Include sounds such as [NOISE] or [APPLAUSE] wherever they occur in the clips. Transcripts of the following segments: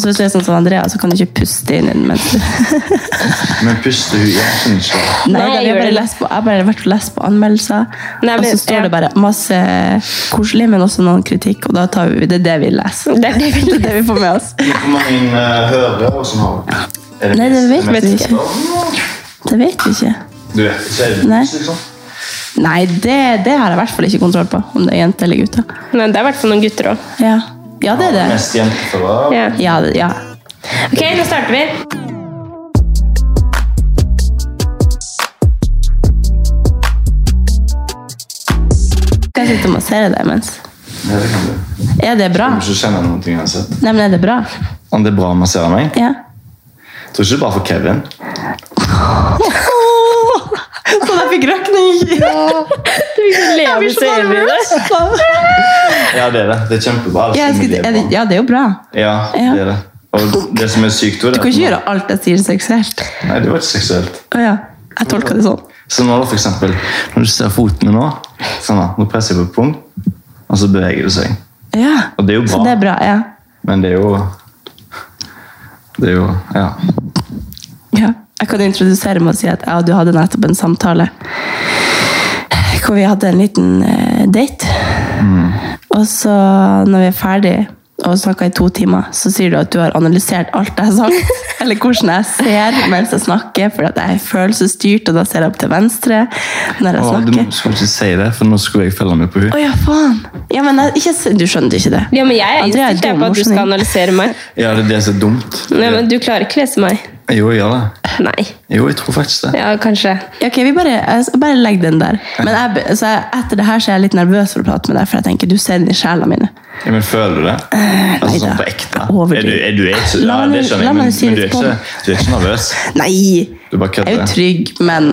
Og så hvis du er sånn som Andrea, så kan du ikke puste inn i den mens [LAUGHS] Men puster hun ikke. Nei, Nei, jeg har bare lest på, jeg bare vært og lest på anmeldelser, Nei, og så står ja. det bare masse koselig, men også noen kritikk, og da tar vi det er det vi leser. Det er det vi [LAUGHS] Det er det vi får med oss. Hvor mange uh, hører og sånn har du? Er Nei, det vet vi ikke. Det vet vi ikke. Du vet ikke, er det Nei. liksom? Nei, det, det har jeg i hvert fall ikke kontroll på, om det er jente eller gutter. Men det er i hvert fall noen gutter òg. Ja, ja det er det. Mest jentefører. Ja. Ja, ja. Ok, nå starter vi. Kan jeg sitte og massere deg mens? Ja, det kan du. Er det bra? Du ikke kjenne noen ting uansett. Nei, men er det bra? Om det er bra å massere meg? Ja. Jeg tror ikke det er bra for Kevin. [LAUGHS] Jeg fikk røkning! [LAUGHS] Jeg blir så nervøs. Ja, det er det. Det er kjempebra. Ja, skal, er det, ja, det er jo bra. Ja, Ja. det er det. Og det som er sykt, er Du kan ikke gjøre alt jeg sier seksuelt. Nei, det var ikke seksuelt. Å ja, jeg tolka det sånn. Så nå da, for eksempel, når du ser foten min nå, sånn da, nå presser jeg på pung, og så beveger det seg. Ja. Og det er jo bra. Så det er bra, ja. Men det er jo Det er jo Ja. ja. Jeg kan introdusere med å si at jeg og du hadde nettopp en samtale hvor vi hadde en liten eh, date. Og så, når vi er ferdig og snakka i to timer, så sier du at du har analysert alt jeg har sagt. [LAUGHS] Eller hvordan jeg ser mens jeg snakker, for at jeg er følelsesstyrt, og da ser jeg opp til venstre når jeg Åh, du snakker. må- skulle ikke si det, for nå skulle jeg følge med på Å henne. ja, faen! Ja, men jeg, ikke, du skjønte ikke det? Ja, men jeg er Andrea er innstilt dum, på at du skal analysere meg. Ja, det er det som er dumt. Nei, men Du klarer ikke lese meg. Jo, jeg gjør det. [LAUGHS] Nei. Jo, jeg tror faktisk det. Ja, kanskje. Ok, vi bare, bare legge den der. Men jeg, altså, jeg, etter det her så er jeg litt nervøs for å prate med deg, for jeg tenker du ser den i sjela mine. Ja, men føler du det? Altså neida. sånn på ekte? Er du, er du ikke, La ja, det skjønner jeg, men, si men du, er ikke, du er ikke nervøs? Nei! Du bare Jeg er jo trygg, men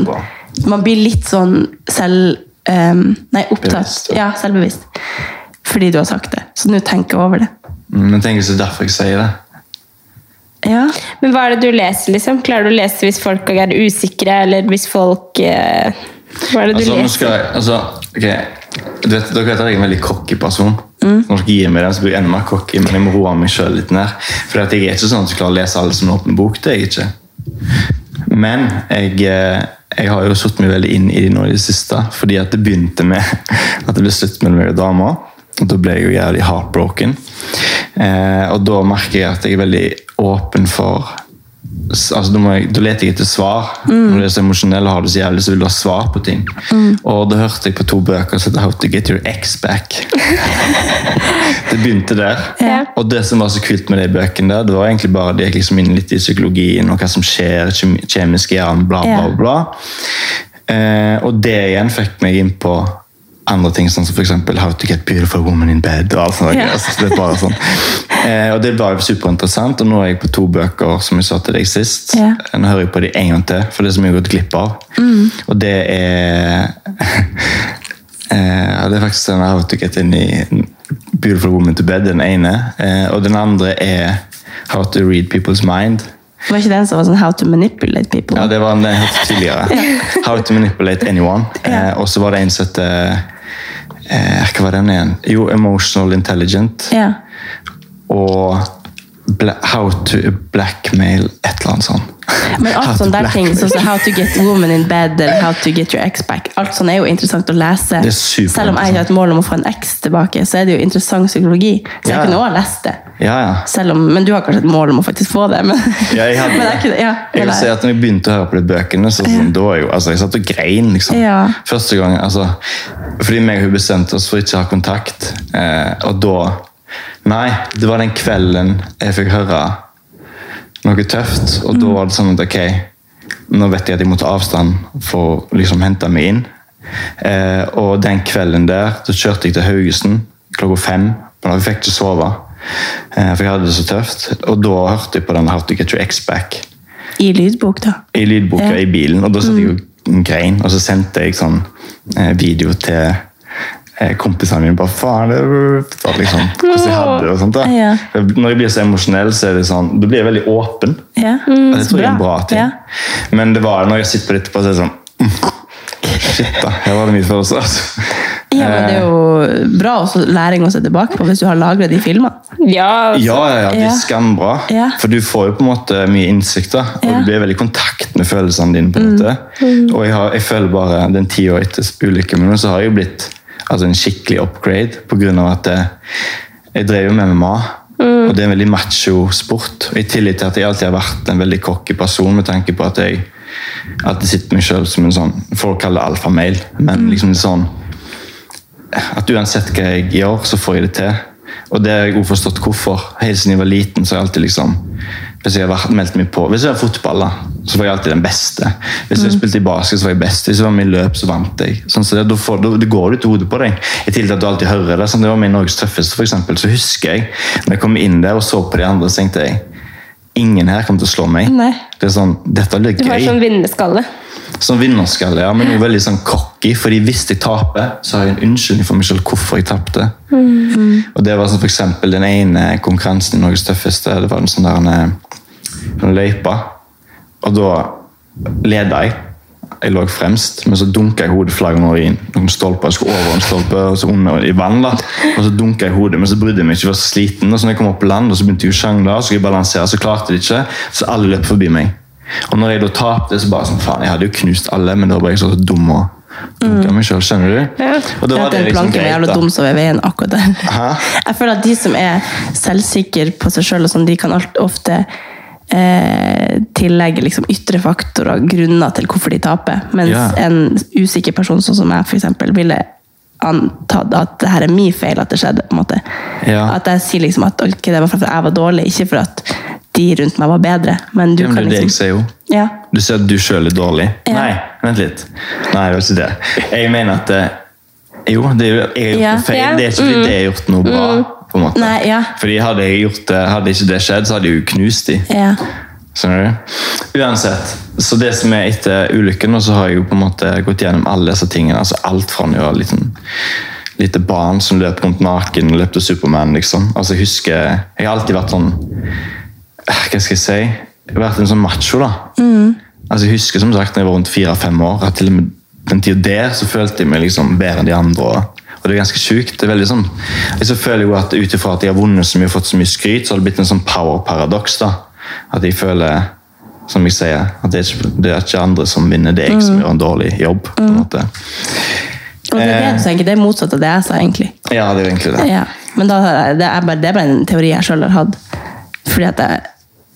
man blir litt sånn selv... Um, nei, opptatt. Bevisst, ja. Ja, selvbevisst. Fordi du har sagt det. Så nå tenker jeg over det. Mm, Men tenk hvis det er derfor jeg sier det. Ja. Men hva er det du leser, liksom? Klarer du å lese hvis folk er usikre, eller hvis folk eh, Hva er det du Altså, leser? skal jeg, altså, ok, du vet, Dere vet at jeg er en veldig cocky person. Mm. Når dere gir meg den, så blir jeg enda mer cocky, men jeg må roe meg selv litt ned. For jeg er ikke sånn at jeg klarer å lese alle som en åpen bok. det er jeg ikke. Men jeg, eh, jeg har jo satt meg veldig inn i det nå i det siste, fordi at det begynte med [LAUGHS] at det ble slutt mellom meg og dama. Og da ble jeg jo jævlig heartbroken. Eh, og da merker jeg at jeg er veldig åpen for altså, da, jeg, da leter jeg etter svar. Når du er så emosjonell og har det så jævlig, så vil du ha svar på ting. Og da hørte jeg på to bøker som heter How to get your ex back. [LAUGHS] det begynte der. Ja. Og det som var så kult med de bøkene, der, det var egentlig bare det gikk liksom inn litt i psykologien og hva som skjer, kjem- kjemisk i bla, bla, bla, Ja. Eh, og det igjen fikk meg inn på andre ting, sånn som for eksempel How to get beautiful woman in bed. og alt sånt. Yeah. Altså, det, er bare sånn. eh, og det var superinteressant, og nå er jeg på to bøker som jeg sa til deg sist. Yeah. Nå hører jeg på de en gang til, for det er så mye jeg har gått glipp av. Og det er [LAUGHS] eh, Det er faktisk den How to get in i Beautiful woman to bed, den ene. Eh, og den andre er How to read people's mind. Det Var ikke den som var sånn How to manipulate people? Ja, det var den helt tidligere. [LAUGHS] yeah. How to manipulate anyone. Eh, og så var det en som eh, Hva var den igjen? Jo, Emotional Intelligent. Ja. Og How to blackmail et eller annet sånt. Men alt sånne der ting, sånn som How to get woman in bed eller How to get your ex back, alt sånt er jo interessant å lese. Selv om jeg har et mål om å få en eks tilbake, så er det jo interessant psykologi. Så jeg Ja. kunne også lest det. Ja, ja. Om, men du har kanskje et mål om å faktisk få det. Men, Ja, jeg, hadde, [LAUGHS] jeg, kunne, ja, jeg vil si at når jeg begynte å høre på de bøkene, så sånn, da var jeg jo, altså, jeg satt og grein. liksom. Første gang, altså, Fordi meg og hun bestemte oss for ikke å ha kontakt. Eh, og da Nei, det var den kvelden jeg fikk høre noe tøft, og da var det sånn at ok, nå vet jeg at jeg må ta avstand for å liksom hente meg inn. Eh, og den kvelden der, så kjørte jeg til Haugesund klokka fem, men jeg fikk ikke sove. Eh, for jeg hadde det så tøft. Og da hørte jeg på den How to Get Your Ex Back I lydbok, da. i lydboka Ja. i bilen, og da satt jeg og grein, og så sendte jeg sånn eh, video til kompisene mine. bare faen, det var liksom, hvordan jeg hadde det og sånt da. Ja. Når jeg blir så emosjonell, så er det sånn, da blir jeg veldig åpen. Ja. Og det tror jeg er en bra ting. Ja. Men det var når jeg sitter på dette, bare så er det sånn mm, [LAUGHS] Shit, da. Her var det mye følelser. Altså. ja, men det er jo bra også læring å se tilbake på hvis du har lagra de filmene. Ja, altså. Ja, ja, ja, det er skambra. Ja. For du får jo på en måte mye innsikt, da, og Ja. du blir veldig i kontakt med følelsene dine. på en måte. Og jeg, har, jeg føler bare den ti år etter ulykken min, så har jeg jo blitt altså, en skikkelig upgrade av at jeg, jeg drev med MMA. Og det er en veldig macho sport. Og I tillegg til at jeg alltid har vært en veldig cocky person med tanke på at jeg alltid sitter meg selv som en sånn Folk kaller det alfamail, men liksom sånn at uansett hva jeg gjør, så får jeg det til. Og det har jeg også forstått hvorfor. Helt siden jeg var liten, så har jeg alltid liksom Hvis jeg har vært, meldt meg på Hvis jeg var fotball, da, så var jeg alltid den beste. Hvis jeg spilte i basket, så var jeg best. Hvis jeg var med i løp, så vant jeg. Sånn, så det, da, får, da, det går det til hodet på deg. I tillegg til at du alltid hører det. Sånn, det var i Norges tøffeste, eksempel, så husker jeg når jeg kom inn der og så på de andre, så tenkte jeg Ingen her kommer til å slå meg. Nei. Det er sånn, Dette blir Du har gøy. sånn vinnerskalle. Sånn vinnerskalle, ja, men noe veldig sånn cocky. fordi hvis jeg taper, så har jeg en unnskyldning for meg selv hvorfor jeg tapte. Og det var sånn, for eksempel den ene konkurransen i Norges tøffeste. Det var en sånn der en, løypa. Og da leda jeg. Jeg lå fremst, men så dunka jeg hodet flere ganger i noen stolper. Jeg skulle over en stolpe, og så under i vann. da. Og så dunka jeg hodet, men så brydde jeg meg ikke. Jeg var så sliten. Og så når jeg kom opp på land, og så begynte jeg å sjangle, og så skulle jeg balansere, så klarte jeg det ikke. Så alle løp forbi meg. Og når jeg da tapte, så bare sånn, faen, jeg hadde jo knust alle, men da var jeg så dum og dunka meg selv, skjønner du? Ja. Og da var det liksom greit, jævla dum som er veien akkurat der. Hæ? Jeg føler at de som er selvsikre på seg sjøl, de kan ofte eh, tillegge liksom, ytre faktorer grunner til hvorfor de taper. Mens Ja. en usikker person sånn som meg eksempel, ville antatt at det her er min feil at det skjedde. på en måte. Ja. At jeg sier liksom at okay, det var fordi jeg var dårlig, ikke for at de rundt meg var bedre. Men du Ja, men kan er det jeg ser sier jo. Ja. Du sier at du sjøl er dårlig. Nei, vent litt. Nei, det var ikke det. Jeg mener at eh, Jo, det er, jo- jeg noe feil. Det er ikke fordi det er gjort noe bra. På en måte. Nei, ja. Fordi hadde, gjort det, hadde ikke det skjedd, så hadde jeg jo knust de. Ja. Skjønner du? Uansett. Så det som er etter ulykken, så har jeg jo på en måte gått gjennom alle disse tingene. altså Alt fra når jeg var liten lite barn som løp rundt naken og løpte Superman. liksom. Altså Jeg husker, jeg har alltid vært sånn eh, Hva skal jeg si? Jeg har vært en sånn macho. da. Altså Jeg husker som sagt når jeg var rundt fire-fem år, at til og med den tida der så følte jeg meg liksom bedre enn de andre. Og, og det er ganske sjukt. det er veldig sånn, jeg føler jo at Ut ifra at jeg har vunnet så mye og fått så mye skryt, så har det blitt en sånn power-paradoks. da. At jeg føler som jeg sier, at det er, ikke, det er ikke andre som vinner, det er jeg som gjør en dårlig jobb. på en måte. Og det er det det er motsatt av det jeg sa, egentlig. Ja, det er egentlig det. Ja, men da, det, er bare, det er bare en teori jeg sjøl har hatt. Fordi at jeg,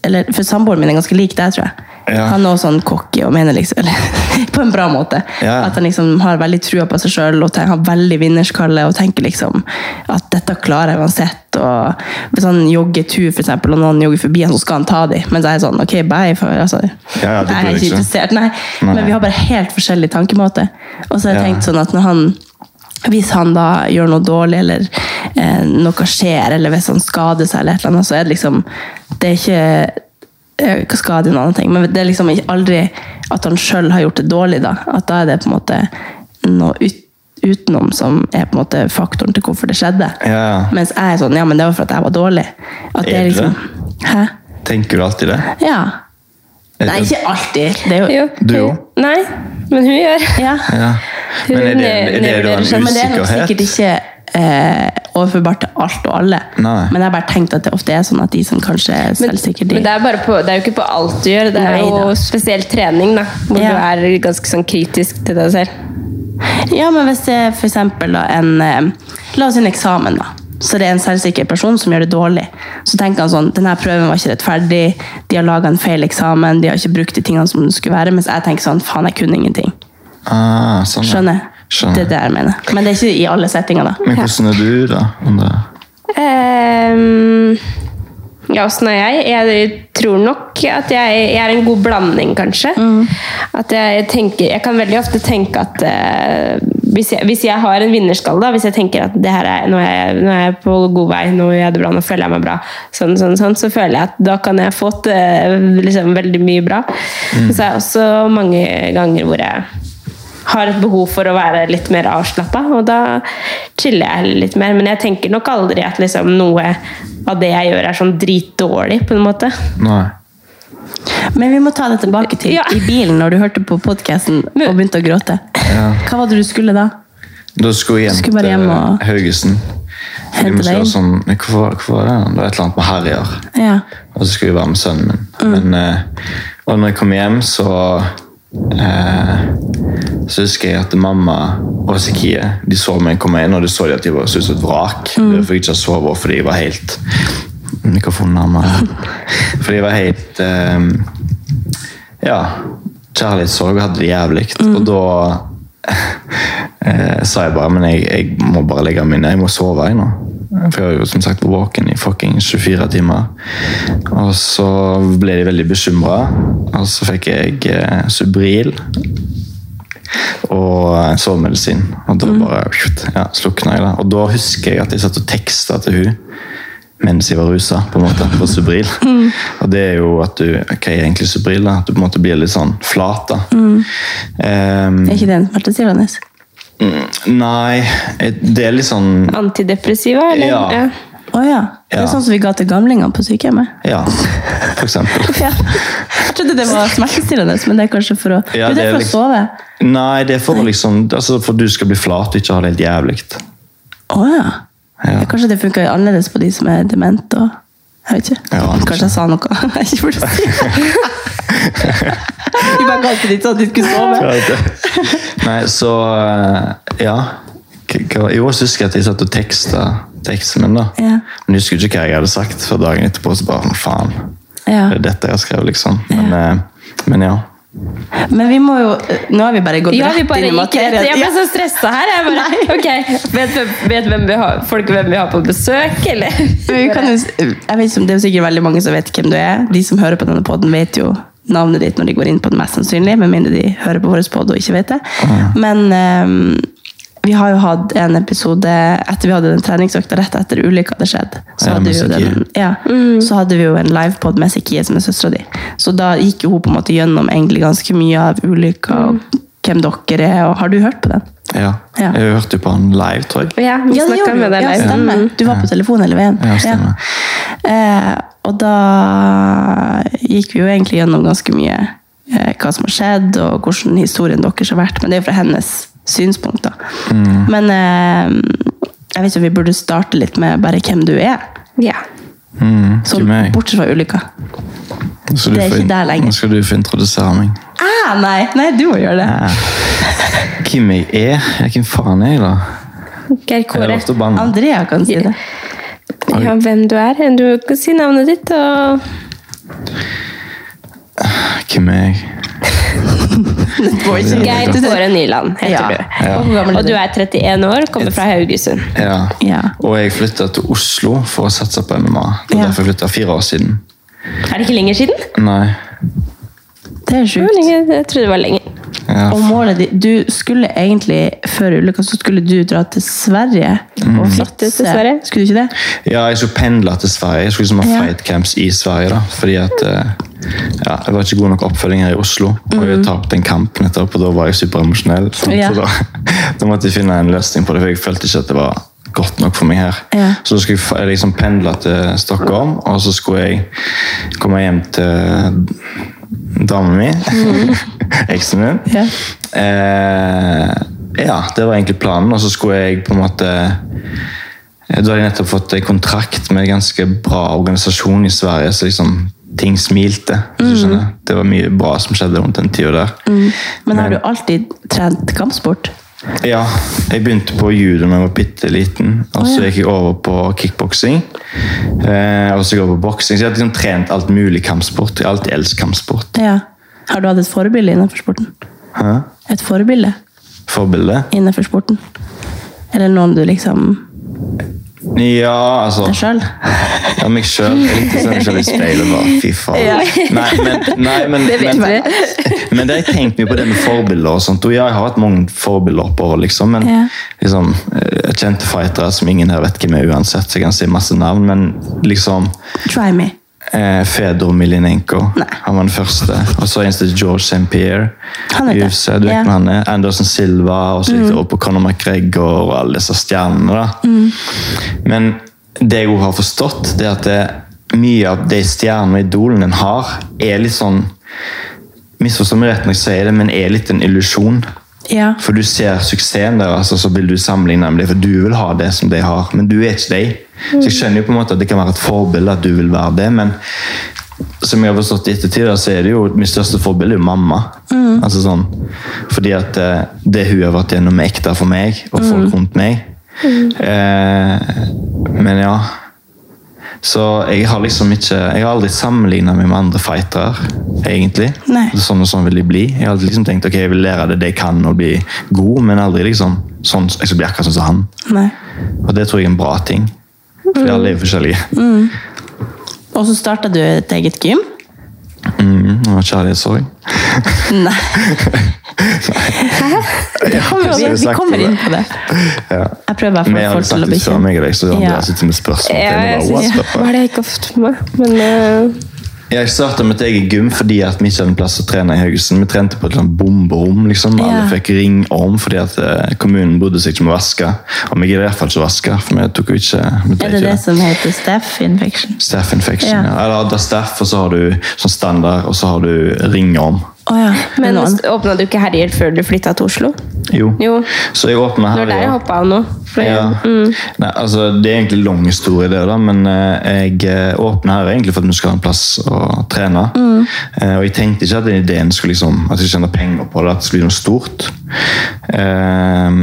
eller, for samboeren min er ganske lik deg, tror jeg. Ja. Han er også sånn cocky og mener liksom [LAUGHS] På en bra måte. Ja. At han liksom har veldig trua på seg sjøl og har veldig vinnerskalle og tenker liksom at dette klarer jeg uansett. Og Hvis han jogger tur, for eksempel, og noen jogger forbi han, så skal han ta dem. Men så er jeg sånn, ok, bye. For, altså, Ja, ja, det jeg er ikke interessert. Nei. Nei. Men vi har bare helt forskjellig tankemåte. Og så har jeg tenkt sånn at når han hvis han da gjør noe dårlig, eller eh, noe skjer, eller hvis han skader seg, eller et eller annet, så er det liksom Det er ikke skade en annen ting, men det er liksom aldri at han sjøl har gjort det dårlig, da. At da er det på en måte noe ut, utenom som er på en måte faktoren til hvorfor det skjedde. Ja. Mens jeg er sånn Ja, men det var for at jeg var dårlig. At det Er er det liksom Hæ? Tenker du alltid det? Ja. Nei, ikke alltid. Det er jo Jo. Du òg? Nei, men hun gjør. Ja. Ja. Men er det, er det er det en usikkerhet? Men det er nok sikkert ikke eh, overførbart til alt og alle. Nei. Men jeg har bare tenkt at det ofte er sånn at de som kanskje er selvsikre, de men det, er bare på, det er jo ikke på alt du gjør. Det er Nei jo spesielt trening, da, hvor Ja. du er ganske sånn kritisk til deg selv. Ja, men hvis det er eksempel en eh, La oss si en eksamen, da. Så det er en selvsikker person som gjør det dårlig. Så tenker han sånn denne prøven var ikke rettferdig, de har laga en feil eksamen, de har ikke brukt de tingene som det skulle være. Mens jeg tenker sånn faen, jeg kunne ingenting. Ah, sånn, ja. Skjønner? Skjønner. Det er det jeg mener. Men det er ikke i alle settinger, da. Men hvordan er du, da? Om det- Ehm, ja, åssen er jeg? Jeg tror nok at jeg, jeg er en god blanding, kanskje. At jeg tenker Jeg kan veldig ofte tenke at uh, hvis, jeg, hvis jeg har en vinnerskalle, da, hvis jeg tenker at det her er, nå, er jeg, nå er jeg på god vei, nå gjør jeg det bra, nå føler jeg meg bra, sånn, sånn, sånn, så føler jeg at da kan jeg få til liksom, veldig mye bra. Men så er det også mange ganger hvor jeg har et behov for å være litt mer avslappa, og da chiller jeg litt mer. Men jeg tenker nok aldri at liksom noe av det jeg gjør, er sånn dritdårlig, på en måte. Nei. Men vi må ta det tilbake til Ja. i bilen når du hørte på podkasten og begynte å gråte. Hva var det du skulle da? Da skulle jeg hjem Skulle bare hjem til og- deg? Sånn, hva, hva var det? Det var et eller annet med Harrier. Ja. Og så skulle jeg være med sønnen min. Mm. Men, eh, og når jeg kom hjem, så eh, Så husker jeg at mamma og Sikie de så meg komme inn, og de så at de var så ut som et vrak. Mm. Det var ikke sove fordi jeg var helt Mikrofonen. [LAUGHS] Fordi jeg var helt eh, Ja. Kjærlighetssorg og hadde det jævlig. Mm. Og da eh, sa jeg bare men jeg, jeg må bare legge meg ned. Jeg må sove jeg nå. For jeg har jo som sagt vært våken i fucking 24 timer. Og så ble de veldig bekymra. Og så fikk jeg eh, Subril og eh, sovemedisin. Og da bare ja, slukna jeg. da. Og da husker jeg at jeg satt og teksta til hun mens jeg var rusa, på en måte, på Subril. [LAUGHS] Og det er jo at du Hva er egentlig Subril? da? At du på en måte blir litt sånn flat. da. Ehm, Er ikke det en smertestillende? nei, eh, det er litt sånn Antidepressiva, eller? Ja. Å ja. Det Ja. er sånn som vi ga til gamlingene på sykehjemmet. Ja, for eksempel. [LAUGHS] Ja. Jeg trodde det var smertestillende, men det er kanskje for å, Ja, det det er for å liksom- sove. Nei, det er for, liksom, altså for du skal bli flat og ikke ha det helt jævlig. Oh, ja. ja. Kanskje det funker annerledes på de som er dement og Jeg vet ikke. Ja, kanskje jeg sa noe [LAUGHS] jeg ikke burde si. Vi bare kalte det sånn at de skulle sove. Nei, så eh, Ja. Jo, så husker jeg at jeg satt og teksta teksten min, da. Ja. Men jeg husker ikke hva jeg hadde sagt for dagen etterpå. så bare, faen, Ja. det er dette jeg har skrevet, liksom. Men, eh, men ja. Men vi må jo Nå har vi bare gått Ja, rett bare inn i materien. Jeg ble så stressa her. Jeg bare, okay. Vet, vet hvem vi har, folk hvem vi har på besøk, eller? Vi kan jeg vet ikke Det er sikkert veldig mange som vet hvem du er. De som hører på denne podden vet jo navnet ditt når de går inn på den, mest sannsynlig. Med mindre de hører på vår podd og ikke vet det. Men ehm, vi har jo hatt en episode etter vi hadde den treningsøkta rett etter ulykka hadde skjedd. Så Ja, hadde, vi jo den, ja, mm. så hadde vi jo en livepod med Sikie, som er søstera di. Så da gikk jo hun på en måte gjennom egentlig ganske mye av ulykka og hvem dere er. Og har du hørt på den? ja. Ja. Jeg hørte jo på han live, tror jeg. Ja, vi Ja, det snakka med deg Ja, live. stemmer. Mm. Du var på telefon hele veien. Ja, stemmer. Eh, og da gikk vi jo egentlig gjennom ganske mye eh, hva som har skjedd, og hvordan historien deres har vært. Men det er jo fra hennes synspunkt, da. Mm. Men eh, jeg vet ikke om vi burde starte litt med bare hvem du er. Ja. Mm, Så, bortsett fra ulykka. Det er ikke der lenger. Nå skal du få introdusere meg. Ah, nei, nei, du må gjøre det. Hvem jeg er? Hvem faen er jeg, da? Geir Kåre. Andrea kan si det. Ja, hvem du er. Du kan si navnet ditt, og Hvem er jeg? [LAUGHS] Geir Kåre Nyland heter Ja. du. Ja. Og du er 31 år, kommer fra Haugesund. Ja. Ja. Og jeg flytta til Oslo for å satse på MMA. Det var Ja. derfor jeg flytta fire år siden. Er det ikke lenger siden? Nei. Det er sjukt. jeg trodde det var lenger. Ja, Og målet ditt Du skulle egentlig, før ulykka, så skulle du dra til Sverige og Flytte til. Sverige? Skulle du ikke det? Ja, jeg skulle pendle til Sverige. Jeg skulle liksom ha Ja. fight camps i Sverige. da, fordi at eh, ja, Jeg var ikke god nok oppfølging her i Oslo. Og jeg tapte en kamp nettopp, og da var jeg superemosjonell. Mhm. Ja. Så da, [LAUGHS] da måtte jeg finne en løsning på det, for jeg følte ikke at det var godt nok for meg her. Ja. Så skulle jeg liksom pendle til Stockholm, og så skulle jeg komme hjem til damen min. [LAUGHS] Eksen min. Mhm. Ja. Eh, ja, det var egentlig planen. Og så skulle jeg på en måte Da hadde jeg nettopp fått kontrakt med en ganske bra organisasjon i Sverige, så liksom ting smilte. hvis skjønner. Det var mye bra som skjedde rundt den tida der. Men har du alltid trent kampsport? Ja, jeg begynte på judo da jeg var bitte liten. Og så ja. gikk jeg over på kickboksing. Eh, og så går jeg på boksing. Så jeg har liksom trent alt mulig kampsport. Jeg har alltid elsket kampsport. Ja. Har du hatt et forbilde innenfor sporten? Hæ? Et forbilde Forbilde? innenfor sporten? Eller noen du liksom Ja, altså Deg sjøl? Ja, meg sjøl. Jeg likte å se meg selv i speilet. Bare, fy faen. Ja. Nei, men, nei, men, Det vet men, men det har jeg tenkt mye på det med forbilder. og sånt. Og ja, jeg har hatt mange forbilder oppover, liksom. Men Ja. liksom, eh, kjente fightere som ingen her vet hvem er uansett, så jeg kan si masse navn. Men liksom Try me. Eh, Fedor Milinenko. Nei. Han var den første. Og så eneste George St. Pierre. Han er. UFC, du vet Ja. han er. Anderson Silva, og så gikk det opp på Conor McGregor og alle disse stjernene. da. Men det jeg har forstått, det er at det, mye av de stjernene og idolene en har, er litt sånn Misforstå meg rett når jeg sier det, men er litt en illusjon. Ja. For du ser suksessen deres, og så vil du sammenligne med dem, for du vil ha det som de har, men du er ikke de. Så jeg skjønner jo på en måte at det kan være et forbilde at du vil være det, men som jeg har forstått i ettertid, så er det jo mitt største forbilde er jo mamma. Altså sånn, fordi at eh, det hun har vært gjennom er ekte for meg, og folk rundt meg. Eh, men ja. Så jeg har liksom ikke Jeg har aldri sammenligna meg med andre fightere, egentlig. Nei. Sånn og sånn vil de bli. Jeg har alltid liksom tenkt ok, jeg vil lære det de kan og bli god, men aldri liksom sånn, jeg skal bli akkurat sånn som han. Nei. Og det tror jeg er en bra ting. For alle er forskjellige. forskjellige. Og så starta du et eget gym? Mm, kjærlighetssorg. [LAUGHS] Nei. Vi [LAUGHS] Ja, vi, kommer inn på det. Ja. Jeg prøver bare å få folk til sagt å det bli før kjent. meg og deg, så hadde jeg sittet med spørsmål. Ja, jeg meg, hva er det jeg fuck? har fått med meg? Men eh, Jeg starta med et eget gym fordi at vi ikke hadde plass å trene i Haugesund. Vi trente på et sånt bomberom. liksom. Alle Ja. fikk ringorm fordi at eh, kommunen bodde seg ikke med å vaske. Og vi gidder i hvert fall ikke å vaske, for vi tok jo ikke vi Er det det som heter staff infection? Staff infection. Ja. Ja. Eller da staff, og så har du sånn standard, og så har du ringorm. Å ja. [LAUGHS] men åpna du ikke Herjer før du flytta til Oslo? Jo. Jo. Så jeg åpna Det Når var der jeg ja. hoppa av nå. Ja. mm. Nei, altså, det er egentlig lang historie, det, da, men eh, jeg eh, åpna her egentlig for at vi skulle ha en plass å trene. Eh, og jeg tenkte ikke at den ideen skulle liksom, at jeg tjener penger på det, at det skulle bli noe stort. Eh,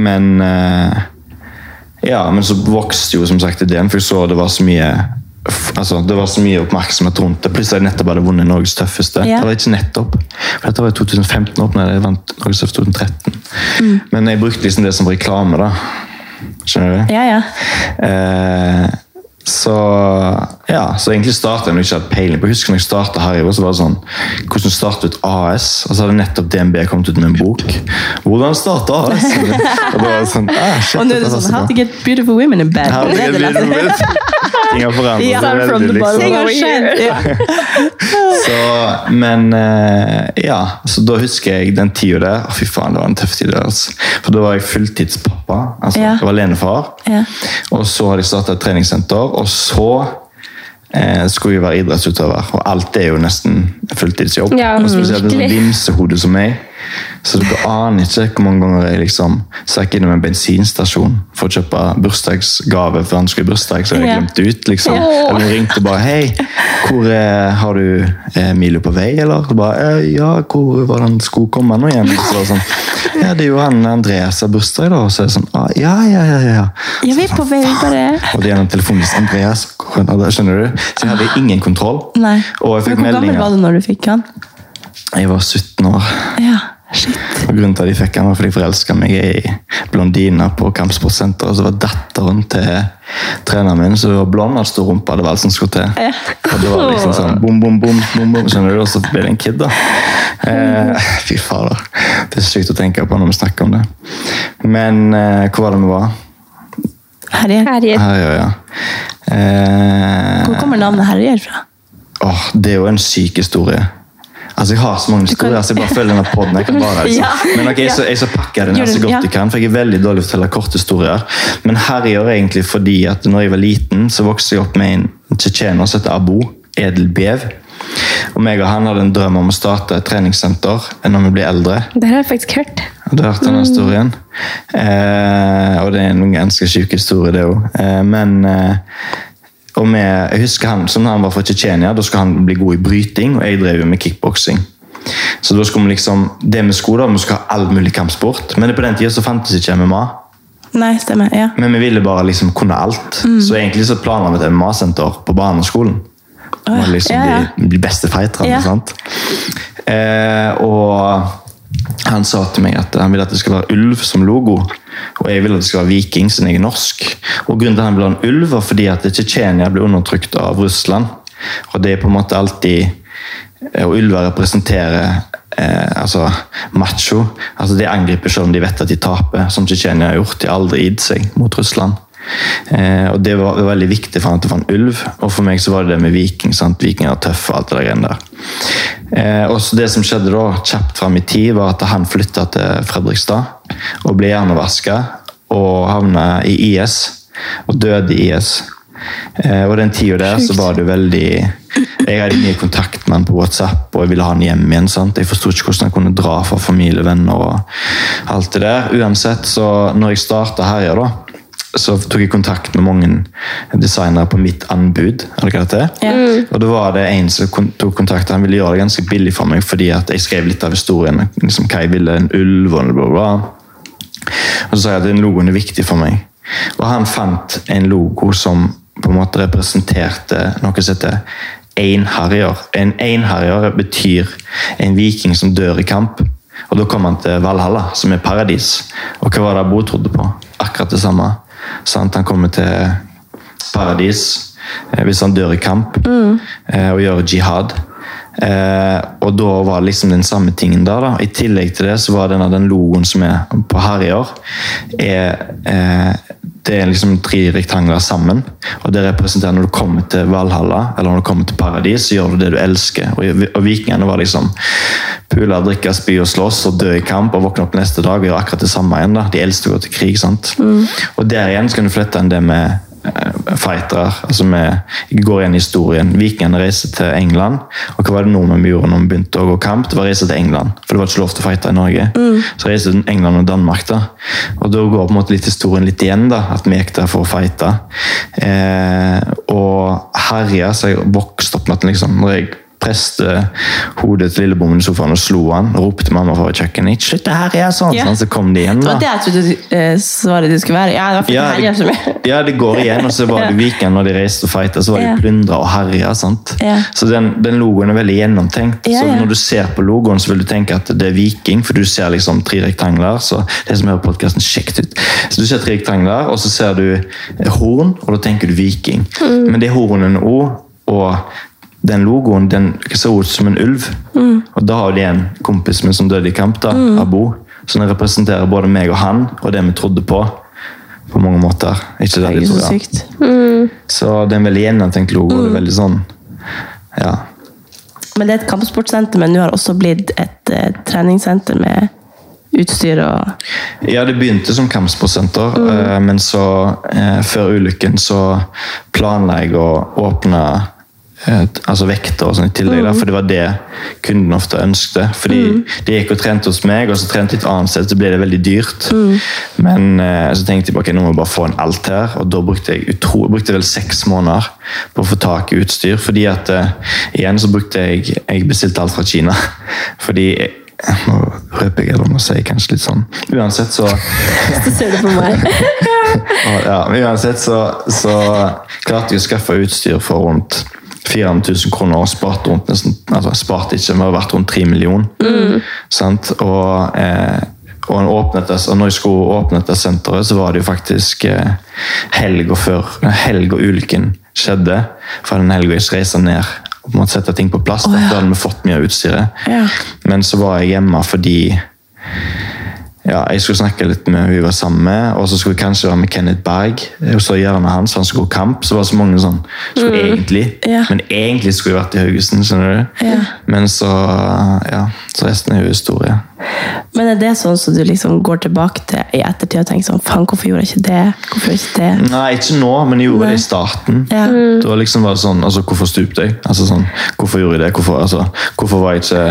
men eh, Ja, men så vokste jo som sagt ideen, for jeg så det var så mye Altså, Det var så mye oppmerksomhet rundt det. Plutselig hadde jeg nettopp hadde vunnet Norges tøffeste. Ja. Det var ikke nettopp. For Dette var i 2015, åpnet jeg, vant Norges tøffeste 2013. Men jeg brukte liksom det som reklame. da. Skjønner du? Ja, ja. Eh, så ja, så egentlig startet jeg ikke hatt peiling på Jeg husker når jeg startet her, så var det sånn Hvordan starte ut AS? Og så hadde nettopp DNB kommet ut med en bok. Hvordan starte AS? [LAUGHS] Og da var det sånn, ah, shit, Og nå er det sånn How to get beautiful women in bed. How to get beautiful neste. Ting har forandret seg from veldig, liksom. [LAUGHS] Så, men eh, ja, så da husker jeg den tida der. Å, fy faen, det var en tøff tid. Altså. For da var jeg fulltidspappa. altså Ja. Jeg var alenefar. Ja. Og så hadde jeg starta et treningssenter, og så eh, skulle jeg være idrettsutøver. Og alt er jo nesten fulltidsjobb. Ja, og spesielt med sånn vimsehode som meg. Så dere aner ikke hvor mange ganger jeg liksom stakk innom en bensinstasjon for å kjøpe bursdagsgave for han skulle i bursdag, så jeg Ja. glemte ut. liksom. Eller hun ringte bare 'Hei, hvor er, har du Emilio på vei?' Eller Og bare eh, 'Ja, hvor var det han skulle komme nå igjen?' Så det sånn, ja, det er jo han Andreas har bursdag, da. Og så er det sånn 'Ja, ja, ja'. ja. Ja, vi er på vei, bare [LAUGHS] Og det gjennom telefonen telefonist Andreas. Skjønner du? Så jeg hadde ingen kontroll. Nei. Jeg Men hvor gammel var du når du fikk han? Jeg var 17 år. Ja, shit. Og grunnen til at jeg fikk han var fordi jeg forelska meg i blondiner på kampsportsenteret. Så var datteren til treneren min så hun var blond og stor rumpe. Det var alt som skulle til. Og det var liksom sånn bom, bom, bom, bom, bom skjønner du? Og så ble det en kid, da. Eh, fy fader. Det er sykt å tenke på når vi snakker om det. Men eh, hvor var det vi var? Herjer. Herjer. Her, ja, ja. Eh, Hvor kommer navnet Herjer fra? Åh, det er jo en syk historie. Altså, Jeg har så mange historier, så jeg bare følger denne podden. Jeg kan bare, [LAUGHS] liksom. Ja, Men ok, jeg, så jeg skal pakke den her så godt jeg kan, for jeg er veldig dårlig til å fortelle korte historier. Men her gjør jeg egentlig fordi at når jeg var liten, så vokste jeg opp med en tsjetsjener som heter Abu Edelbev. Og meg og han hadde en drøm om å starte et treningssenter når vi blir eldre. Det har jeg faktisk hørt. Har du hørt denne historien? Eh, og det er en ganske syk historie, det òg. Eh, men eh, og med, jeg husker han, som han var fra Tsjetsjenia, da skulle han bli god i bryting, og jeg drev jo med kickboksing. Så da skulle vi liksom, det vi skulle da, vi skulle ha all mulig kampsport, men på den tida så fantes ikke MMA. Nei, stemmer. Ja. Men vi ville bare liksom kunne alt. Så egentlig så planla vi et MMA-senter på barneskolen. Å, Og liksom ja, ja. bli, bli beste fighterne. Ja. sant? Eh, og Han sa til meg at han ville at det skal være ulv som logo, og jeg ville at det skal være viking siden jeg er norsk. Og Grunnen til at han ville ha en ulv, var fordi at Tsjetsjenia ble undertrykt av Russland. Og det er på en måte alltid Og ulver representerer eh, altså macho. Altså De angriper selv om de vet at de taper, som Tsjetsjenia har gjort. De har aldri gitt seg mot Russland. Eh, og Det var veldig viktig for han at det var en ulv, og for meg så var det det med viking. sant? Vikinger er tøffe og alt det der der. Eh, og så Det som skjedde da, kjapt fram i tid, var at han flytta til Fredrikstad og ble hjernevaska og havna i IS, og døde i IS. Eh, og den tida der så var det veldig Jeg hadde mye kontakt med han på WhatsApp, og jeg ville ha han hjem igjen. sant? Jeg forsto ikke hvordan han kunne dra fra familie, venner og alt det der. Uansett, så når jeg starta Herja, da, så tok jeg kontakt med mange designere på mitt anbud. eller hva det Ja. Og da var det en som tok kontakt, han ville gjøre det ganske billig for meg, fordi at jeg skrev litt av historien. liksom hva jeg ville, en ulv og bla, bla. Og så sa jeg at den logoen er viktig for meg. Og han fant en logo som på en måte representerte noe som heter einharrier. En einharrier betyr en viking som dør i kamp. Og da kom han til Valhalla, som er paradis. Og hva var det Bo trodde på? Akkurat det samme. Sant? Han kommer til paradis eh, hvis han dør i kamp mm. og gjør jihad. Eh, og da var det liksom den samme tingen der. da. I tillegg til det så var denne, den logoen som er på Harrier, er, eh, det er liksom tre rektangler sammen. Og det representerer når du kommer til Valhalla eller når du kommer til paradis, så gjør du det du elsker. Og, og vikingene var liksom pule, drikke, spy og slåss og dø i kamp og våkne opp neste dag og gjøre akkurat det samme igjen. da. De eldste å gå til krig. sant? Og der igjen så kan du flette inn det med fightere. altså Vi går igjen i historien. Vikingene reiste til England. Og hva var det nordmenn gjorde når vi begynte å gå kamp? Det var å reise til England. For det var ikke lov til å fighte i Norge. Så reiste England og Danmark. da. Og da går på en måte litt historien litt igjen, da, at vi gikk der for å fighte. Eh, og herja, så jeg vokste opp med at liksom, når jeg preste hodet til lillebommen i sofaen og slo han, og ropte mamma fra kjøkkenet slutt her herje!' sånn, Ja. sånn, så kom de igjen. Det var det jeg trodde eh, svaret ditt skulle være. Ja, det Ja, det. Ja, det går igjen. Og så var det. Viken når de reiste og fighta, så var de plyndra og herja. Så den, den logoen er veldig gjennomtenkt. Så når du ser på logoen, så vil du tenke at det er viking, for du ser liksom tre rektangler. så det som hører podcasten, sjekk det ut. Så Du ser tre rektangler, og så ser du eh, horn, og da tenker du viking. Mm. Men det hornene òg, og den logoen den så ut som en ulv. Mm. Og da har de en kompis min som døde i kamp, da, Abo. Så den representerer både meg og han, og det vi trodde på. På mange måter. Ikke det Det de er så sykt. Mm. Så det er en veldig gjennomtenkt logo. og Det er veldig sånn Ja. Men det er et kampsportsenter, men nå har det også blitt et eh, treningssenter med utstyr og Ja, det begynte som kampsportsenter, Mm. eh, men så, eh, før ulykken, så planla jeg å åpne altså vekter og sånn i tillegg, Mm. da, for det var det kunden ofte ønsket. Fordi de gikk og trente hos meg, og så trente et annet sted, så ble det veldig dyrt. Mm. Men eh, så tenkte jeg ok, nå må jeg bare få en alt her, og da brukte jeg utro, brukte vel seks måneder på å få tak i utstyr. Fordi at eh, igjen så brukte jeg Jeg bestilte alt fra Kina. [LAUGHS] Fordi nå røper jeg, eller nå sier jeg kanskje litt sånn. Uansett så Så ser du på meg. [LAUGHS] ja, men uansett så, så klarte jeg å skaffe utstyr for rundt 400 000 kroner og sparte rundt nesten, altså spart ikke, det har vært rundt 3 millioner. Sant? Og, eh, og, åpnet det, og når jeg skulle åpne dette senteret, så var det jo faktisk eh, helga før helg og ulykken skjedde. For den helga jeg reiste ned og måtte sette ting på plass. Da hadde vi fått mye av utstyret. Ja. Men så var jeg hjemme fordi ja, jeg skulle snakke litt med hun vi var sammen med, og så skulle jeg kanskje være med Kenneth Berg. Og så gjerne hans, så han skulle gå kamp. Så var det så mange sånn skulle egentlig, Ja. Men egentlig skulle jeg vært i Haugesund. skjønner du? Ja. Men så ja, så resten er jo historie. Men er det sånn som du liksom går tilbake til i ettertid og tenker sånn Faen, hvorfor gjorde jeg ikke det? Hvorfor gjorde jeg ikke det? Nei, ikke nå, men jeg gjorde det i starten. Ja. Da liksom var det sånn, altså Hvorfor stupte jeg? Altså sånn, Hvorfor gjorde jeg det? Hvorfor, altså, hvorfor var jeg ikke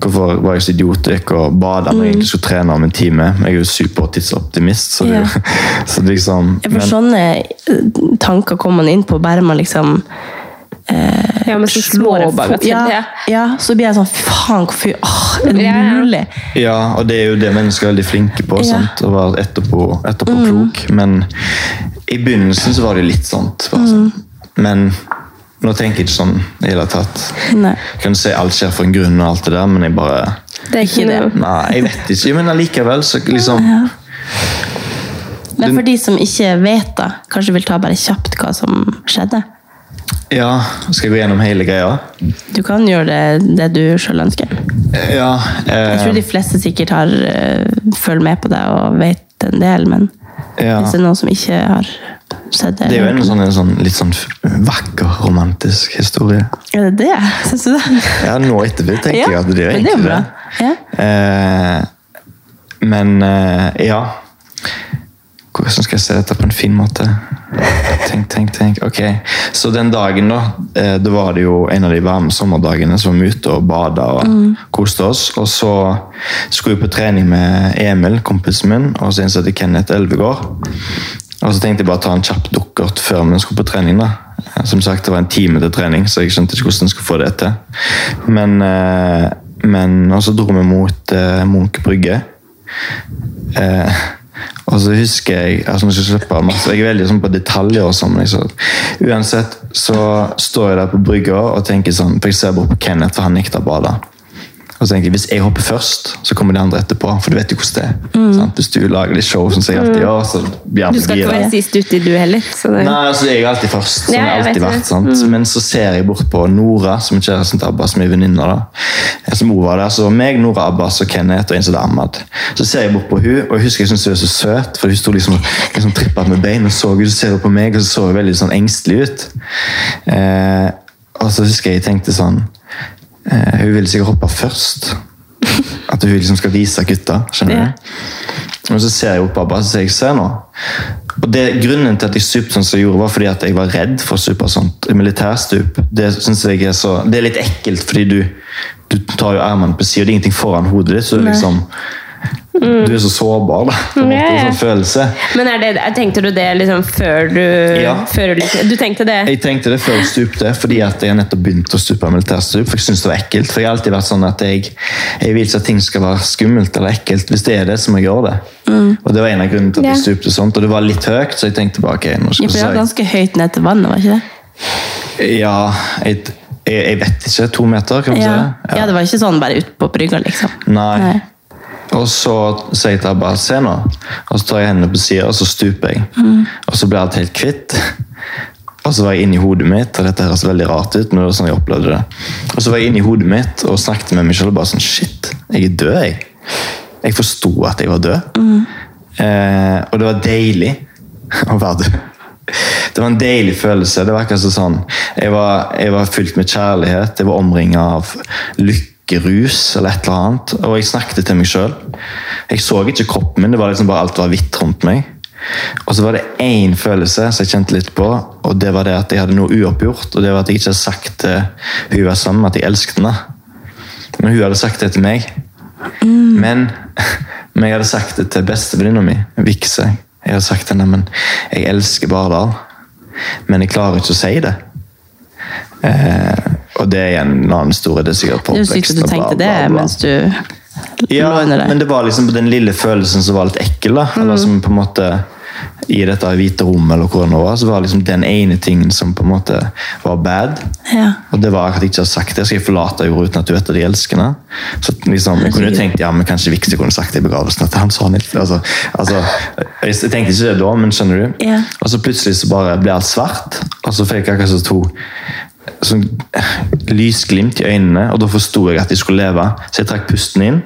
Hvorfor var jeg så idiot jeg gikk og bada når jeg egentlig skulle trene om en time? Jeg er jo supertidsoptimist, så, det, Ja. [LAUGHS] så det liksom For sånne eh, tanker kommer man inn på bare man liksom Ja, men så slår bagateller. ja, Ja. ja, så blir jeg sånn Faen, hvorfor åh, Er det mulig? Ja, og det er jo det mennesker er veldig flinke på. Ja. Sant? Å være etterpå, etterpå klok. Men i begynnelsen så var det litt sånt. Bare sånn. Men nå tenker jeg ikke sånn i det hele tatt. Nei. Jeg kan si alt skjer for en grunn, og alt det der, men jeg bare Det er ikke det. Nei, jeg vet ikke, men allikevel så liksom Men for de som ikke vet, da, kanskje vil ta bare kjapt hva som skjedde? Ja, skal jeg gå gjennom hele greia? Du kan gjøre det, det du sjøl ønsker. Ja. Jeg tror Eh, de fleste sikkert har uh, følger med på deg og vet en del, men ja. hvis det er noen som ikke har det Det er jo en sånn, en sånn litt sånn vakker, romantisk historie. Er det det? Syns du det? Ja, nå etterpå tenker Ja, jeg at det er egentlig det er jo. Ja. Eh, men eh, ja Hvordan skal jeg se dette på en fin måte? Tenk, tenk, tenk. Ok, Så den dagen, da, eh, da var det jo en av de varme sommerdagene som var ute og bada og koste oss. Og så skulle vi på trening med Emil, kompisen min, og så innsatte Kenneth Elvegård. Og så tenkte jeg bare å ta en kjapp dukkert før vi skulle på trening. da. Som sagt, det var en time til trening, så jeg skjønte ikke hvordan jeg skulle få det til. Men, eh, men Og så dro vi mot eh, Munch brygge. Eh, og så husker jeg altså, jeg, slippe masse, jeg er veldig sånn på detaljer og sånn. så- Uansett så står jeg der på brygga og tenker sånn For jeg ser bort på Kenneth, for han nekter å bade. Og så tenker jeg, Hvis jeg hopper først, så kommer de andre etterpå. For du vet jo hvordan det er. sant? Hvis du lager litt show, som jeg alltid gjør, så blir Du skal ikke være sist uti, du heller. Så det, Nei, altså jeg er alltid først. Sånn Ja, alltid vært, sant? Men så ser jeg bort på Nora, som er kjæresten til Abbas, som er venninna. Som hun var der, så meg, Nora, Abbas og Kenneth og en som Ahmad. Så ser jeg bort på hun, og jeg husker jeg syntes hun var så søt, for hun sto liksom, liksom trippet med bein, og så, hun, så ser hun på meg, og så så hun veldig sånn engstelig ut. Eh, og så husker jeg jeg tenkte sånn eh, Hun vil sikkert hoppe først. At hun liksom skal vise gutta. skjønner du? Og så ser jeg opp Abba, så sier jeg, se nå. Og det, Grunnen til at jeg stupte sånn som jeg gjorde, var fordi at jeg var redd for å stupe sånt. Militærstup. Det synes jeg er så, det er litt ekkelt, fordi du, du tar jo armene på sida, det er ingenting foran hodet ditt. så du liksom, Du er så sårbar, da. på en måte, Ja, ja. en sånn følelse. Men det, tenkte du det liksom før du Ja. før du, du tenkte det? Jeg tenkte det før jeg stupte, fordi at jeg nettopp begynte å stupe militærstup. For jeg synes det var ekkelt. For jeg har alltid vært sånn at jeg, jeg vil ikke at ting skal være skummelt eller ekkelt. Hvis det er det, så må jeg gjøre det. Og det var en av grunnene til at jeg Ja. stupte sånt. Og det var litt høyt, så jeg tenkte bare ok, nå skal det var ganske høyt ned til vannet, var ikke det? Ja, jeg, jeg, vet ikke. To meter, kan man Ja. si. ja, det var ikke sånn bare ut på brygga, liksom. Nei. Nei. Og så sier jeg til Abba se nå. Og så tar jeg hendene på sida, og så stuper jeg. Og så blir alt helt kvitt. Og så var jeg inni hodet mitt, og dette høres veldig rart ut, men det var sånn jeg opplevde det. Og så var jeg inni hodet mitt og snakket med meg selv og bare sånn Shit, jeg er død, jeg. Jeg forsto at jeg var død. Eh, og det var deilig [LAUGHS] å være død. Det var en deilig følelse. Det var akkurat sånn Jeg var, jeg var fylt med kjærlighet. Jeg var omringa av lykkerus eller et eller annet. Og jeg snakket til meg sjøl. Jeg så ikke kroppen min, det var liksom bare alt var hvitt rundt meg. Og så var det én følelse som jeg kjente litt på, og det var det at jeg hadde noe uoppgjort. Og det var at jeg ikke hadde sagt til hun jeg var sammen med, at jeg elsket henne. Men hun hadde sagt det til meg. Men, [LAUGHS] men jeg hadde sagt det til bestevenninna mi, Vikse. Jeg hadde sagt til henne men jeg elsker Bardal, men jeg klarer ikke å si det. Eh, og det er en annen stor Det er sikkert på Det du oppveksten bla, tenkte det mens du Ja, lå under men det var liksom den lille følelsen som var litt ekkel. da, eller som på en måte I dette hvite rommet eller hvor det var, så var liksom den ene tingen som på en måte var bad. Ja. Og det var at jeg ikke har sagt det. Skal jeg forlate jorda uten at du vet at jeg elsker henne? Så liksom, Jeg kunne jo tenkt ja, men kanskje Vikse kunne sagt det i begravelsen. at han sa litt, altså, altså, Jeg tenkte ikke det da, men skjønner du? Ja. Og så plutselig så bare ble alt svart, og så fikk jeg akkurat så to sånn lysglimt i øynene, og da forsto jeg at jeg skulle leve. Så jeg trakk pusten inn.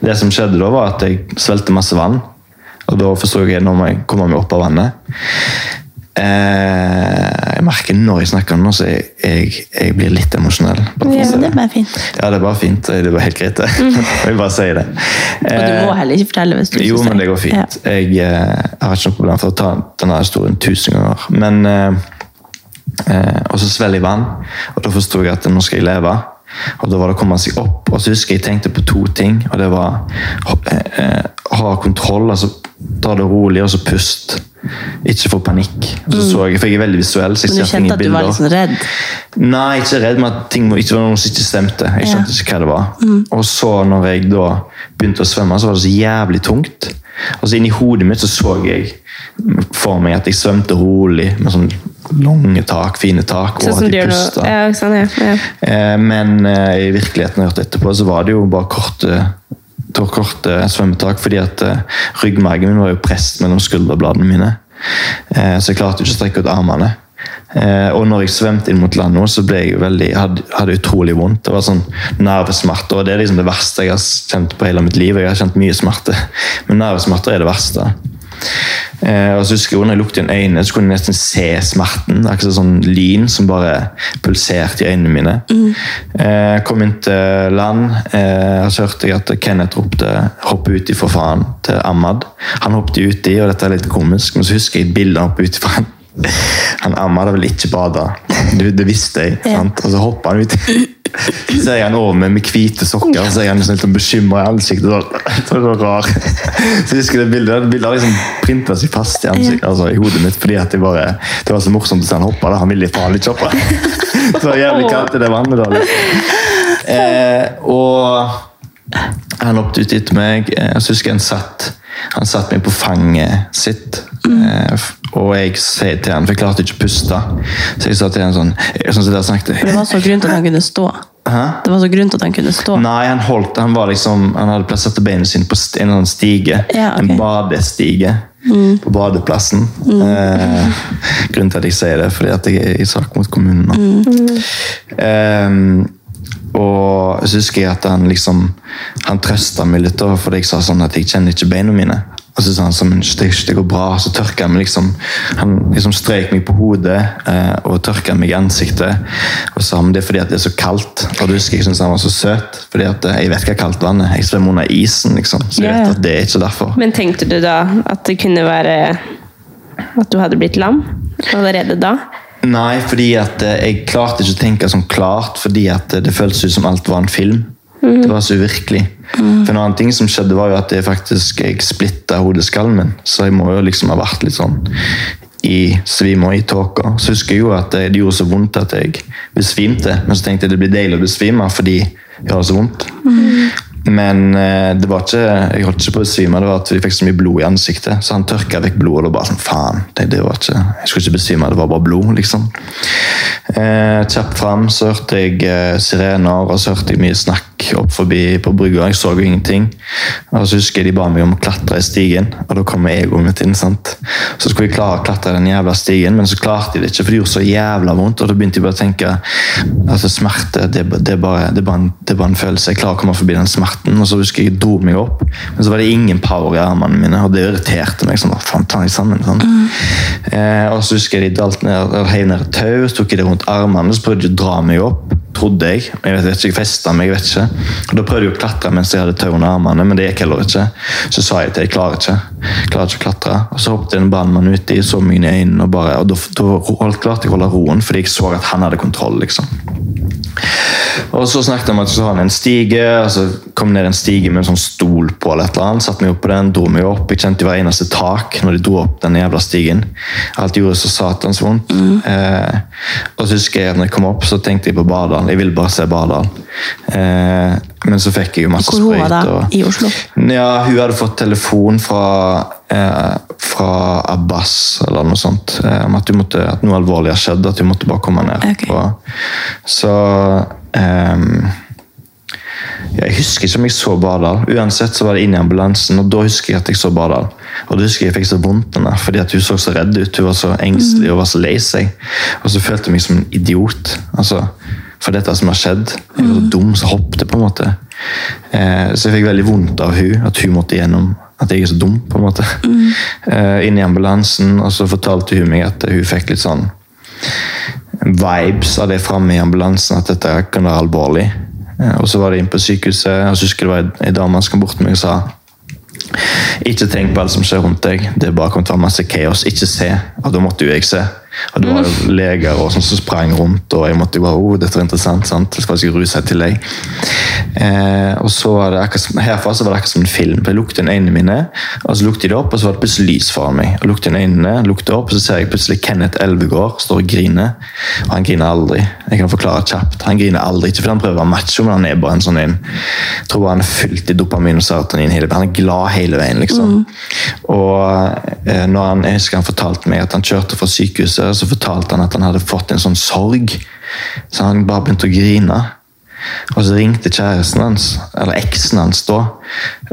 Det som skjedde da, var at jeg svelgte masse vann. Og da forsto jeg at nå må jeg komme meg opp av vannet. Eh, jeg merker når jeg snakker nå, så jeg, jeg, jeg blir litt emosjonell. bare ja, det er bare fint. Ja, det er bare fint. Det var helt greit, det. [LAUGHS] jeg bare sier det. Og du må heller ikke fortelle hvis du ikke Jo, men det går fint. Ja. Jeg, eh, jeg har ikke noe problem for å ta denne historien tusen ganger. Men eh, eh, Og så svelger jeg vann, og da forsto jeg at nå skal jeg leve. Og da var det å komme seg opp. Og så husker jeg tenkte på to ting. Og det var eh, eh, ha kontroll, altså ta det rolig, og så pust. Ikke få panikk. Og så så jeg, For jeg er veldig visuell. så jeg Mm. Men du kjente at du var litt sånn redd? Nei, ikke redd, men at ting ikke var noe som ikke stemte. Jeg skjønte ikke hva det var. Og så når jeg da begynte å svømme, så var det så jævlig tungt. Og så inni hodet mitt så så jeg for meg at jeg svømte rolig med sånn lange tak, fine tak. Sånn som de puster. Ja, sånn, ja. ja. Eh, Men eh, i virkeligheten jeg hørte etterpå, så var det jo bare korte, korte svømmetak, fordi at eh, ryggmargen min var jo presset mellom skulderbladene mine. Så jeg klarte jo ikke å strekke ut armene. Og når jeg svømte inn mot land så ble jeg jo veldig, hadde, hadde utrolig vondt. Det var sånn nervesmerter, og det er liksom det verste jeg har kjent på hele mitt liv. Jeg har kjent mye smerte, men nervesmerter er det verste. Eh, og så husker jeg under når jeg lukket inn øynene, så kunne jeg nesten se smerten. Er ikke sånn lyn som bare pulserte i øynene mine. Eh, kom inn til land, eh, og så hørte jeg at Kenneth ropte 'hopp uti for faen' til Ahmad. Han hoppet uti, og dette er litt komisk, men så husker jeg bildet han hoppet uti for han. Han Ahmad har vel ikke bada. Det, det visste jeg. sant? Og så hoppa han uti. Ser jeg han over med, med hvite sokker, så er han liksom litt sånn bekymra i ansiktet. [LAUGHS] Så, så rar. Så jeg husker det bildet, det bildet har liksom printa seg fast i, ansiktet, altså, i hodet mitt. fordi at det, bare, det var så morsomt å se han hoppe. Da. Han ville faen ikke hoppe. [LAUGHS] Så det var jævlig kaldt i det vannet. da. liksom. Eh, og han hoppet ut etter meg. jeg og så husker jeg han satt han satt meg på fanget sitt. Mm. Og jeg sier til han, for jeg klarte ikke å puste. Så jeg sa til han sånn sånn dere snakket. Det var så grunn til at han kunne stå. Hæ? Det var så grunt at han kunne stå. Nei, han holdt Han var liksom Han hadde plassert beina sine på en sånn stige. Ja, okay. En badestige på badeplassen. Eh, grunnen til at jeg sier det, fordi at jeg er i sak mot kommunen nå. Ehm, og så husker jeg at han liksom Han trøsta meg litt, da, fordi jeg sa sånn at jeg kjenner ikke beina mine. Og så sa han sånn, det, det går bra, så tørka han meg liksom Han liksom strøk meg på hodet eh, og tørka meg i ansiktet. Og sa men det er fordi at det er så kaldt. Og du husker jeg syntes han var så søt, fordi at eh, jeg vet hva kaldt vann er. Jeg svømmer under isen, liksom. Så jeg vet at det er ikke derfor. Men tenkte du da at det kunne være at du hadde blitt lam allerede da? Nei, fordi at eh, jeg klarte ikke å tenke sånn klart, fordi at eh, det føltes ut som alt var en film. Det var så uvirkelig. For en annen ting som skjedde, var jo at jeg faktisk jeg splitta hodeskallen min. Så jeg må jo liksom ha vært litt sånn i svime og i tåka. Så husker jeg jo at det, det gjorde så vondt at jeg besvimte. Men så tenkte jeg det blir deilig å besvime fordi jeg har så vondt. Men eh, det var ikke, jeg holdt ikke på å besvime, det var at vi fikk så mye blod i ansiktet. Så han tørka vekk blodet, og det var bare sånn, faen, det, det var ikke, jeg skulle ikke besvime, det var bare blod, liksom. Eh, kjapt fram så hørte jeg eh, sirener, og så hørte jeg mye snakk opp forbi på brygga. Jeg så jo ingenting. Og så husker jeg de ba meg om å klatre i stigen, og da kom egoet mitt inn. sant? Så skulle jeg klare å klatre den jævla stigen, men så klarte jeg det ikke, for det gjorde så jævla vondt. Og da begynte jeg bare å tenke altså smerte, det, det, bare, det, bare en, det bare en følelse. Jeg klarer å komme forbi den smerten. Og så husker jeg jeg dro meg opp, men så var det ingen power i armene mine, og det irriterte meg. sånn, faen, ta meg sammen, sånn. Eh, og så husker jeg de dalt ned, heiv ned et tau, så tok jeg det rundt armene, så prøvde de å dra meg opp, trodde jeg. Jeg vet ikke, jeg festet meg, jeg vet ikke. Og Da prøvde jeg å klatre mens jeg hadde tau under armene, men det gikk heller ikke. Så sa jeg til jeg klarer ikke. Jeg klarer ikke å klatre. Og så hoppet en brannmann uti, så meg inn i øynene, og, bare, og da, da klarte jeg å holde roen, fordi jeg så at han hadde kontroll. liksom. Og så snakket han om at så har han en stige, og så kom det ned en stige med en sånn stol på, eller et eller annet, satt meg opp på den, dro meg opp. Jeg kjente hver eneste tak når de dro opp den jævla stigen. Alt gjorde så satans vondt. Eh, og så husker jeg at når jeg kom opp, så tenkte jeg på Bardal. Jeg ville bare se Bardal. Eh, men så fikk jeg jo masse Hvor hun var da? Og, I Oslo? Ja, hun hadde fått telefon fra, eh, fra Abbas eller noe sånt, eh, om at, måtte, at noe alvorlig har skjedd, at hun måtte bare komme ned. Okay. Og, så ja, Jeg husker ikke om jeg så Bardal. Uansett så var det inn i ambulansen, og da husker jeg at jeg så Bardal. Og da husker jeg jeg fikk så vondt henne, fordi at hun så så redd ut. Hun var så engstelig og var så lei seg. Og så følte jeg meg som en idiot. altså for dette som har skjedd. Jeg var så dum som hoppet, på en måte. Eh, så jeg fikk veldig vondt av hun, at hun måtte igjennom at jeg er så dum, på en måte. Eh, inn i ambulansen, og så fortalte hun meg at hun fikk litt sånn vibes av det framme i ambulansen, at dette kan være alvorlig. Eh, Og så var det inn på sykehuset, så husker jeg det var en dame som kom bort til meg og sa ikke tenk på alt som skjer rundt deg. Det er bare kommer til å være masse kaos. Ikke se. Og da måtte jo jeg se. Og det var jo leger og sånn som sprang rundt, og jeg måtte jo bare oh, dette var interessant. sant? Jeg skal ikke ruse i tillegg. Eh, og så var det akkurat, Herfra så var det akkurat som en film. for Jeg lukte inn øynene mine, og så lukte det opp, og så var det plutselig lys foran meg. Og lukte inn øynene, lukte opp, og så ser jeg plutselig Kenneth Elvegård står og griner. Og han griner aldri. Jeg kan forklare kjapt. Han griner aldri, ikke fordi han prøver å være macho, men han er bare en sånn en Jeg tror bare han er fylt i dopamin og serotonin. hele Han er glad hele veien, liksom. Og eh, når han, jeg husker han fortalte meg at han kjørte fra sykehuset huset, så fortalte han at han hadde fått en sånn sorg. Så han bare begynte å grine. Og så ringte kjæresten hans, eller eksen hans da,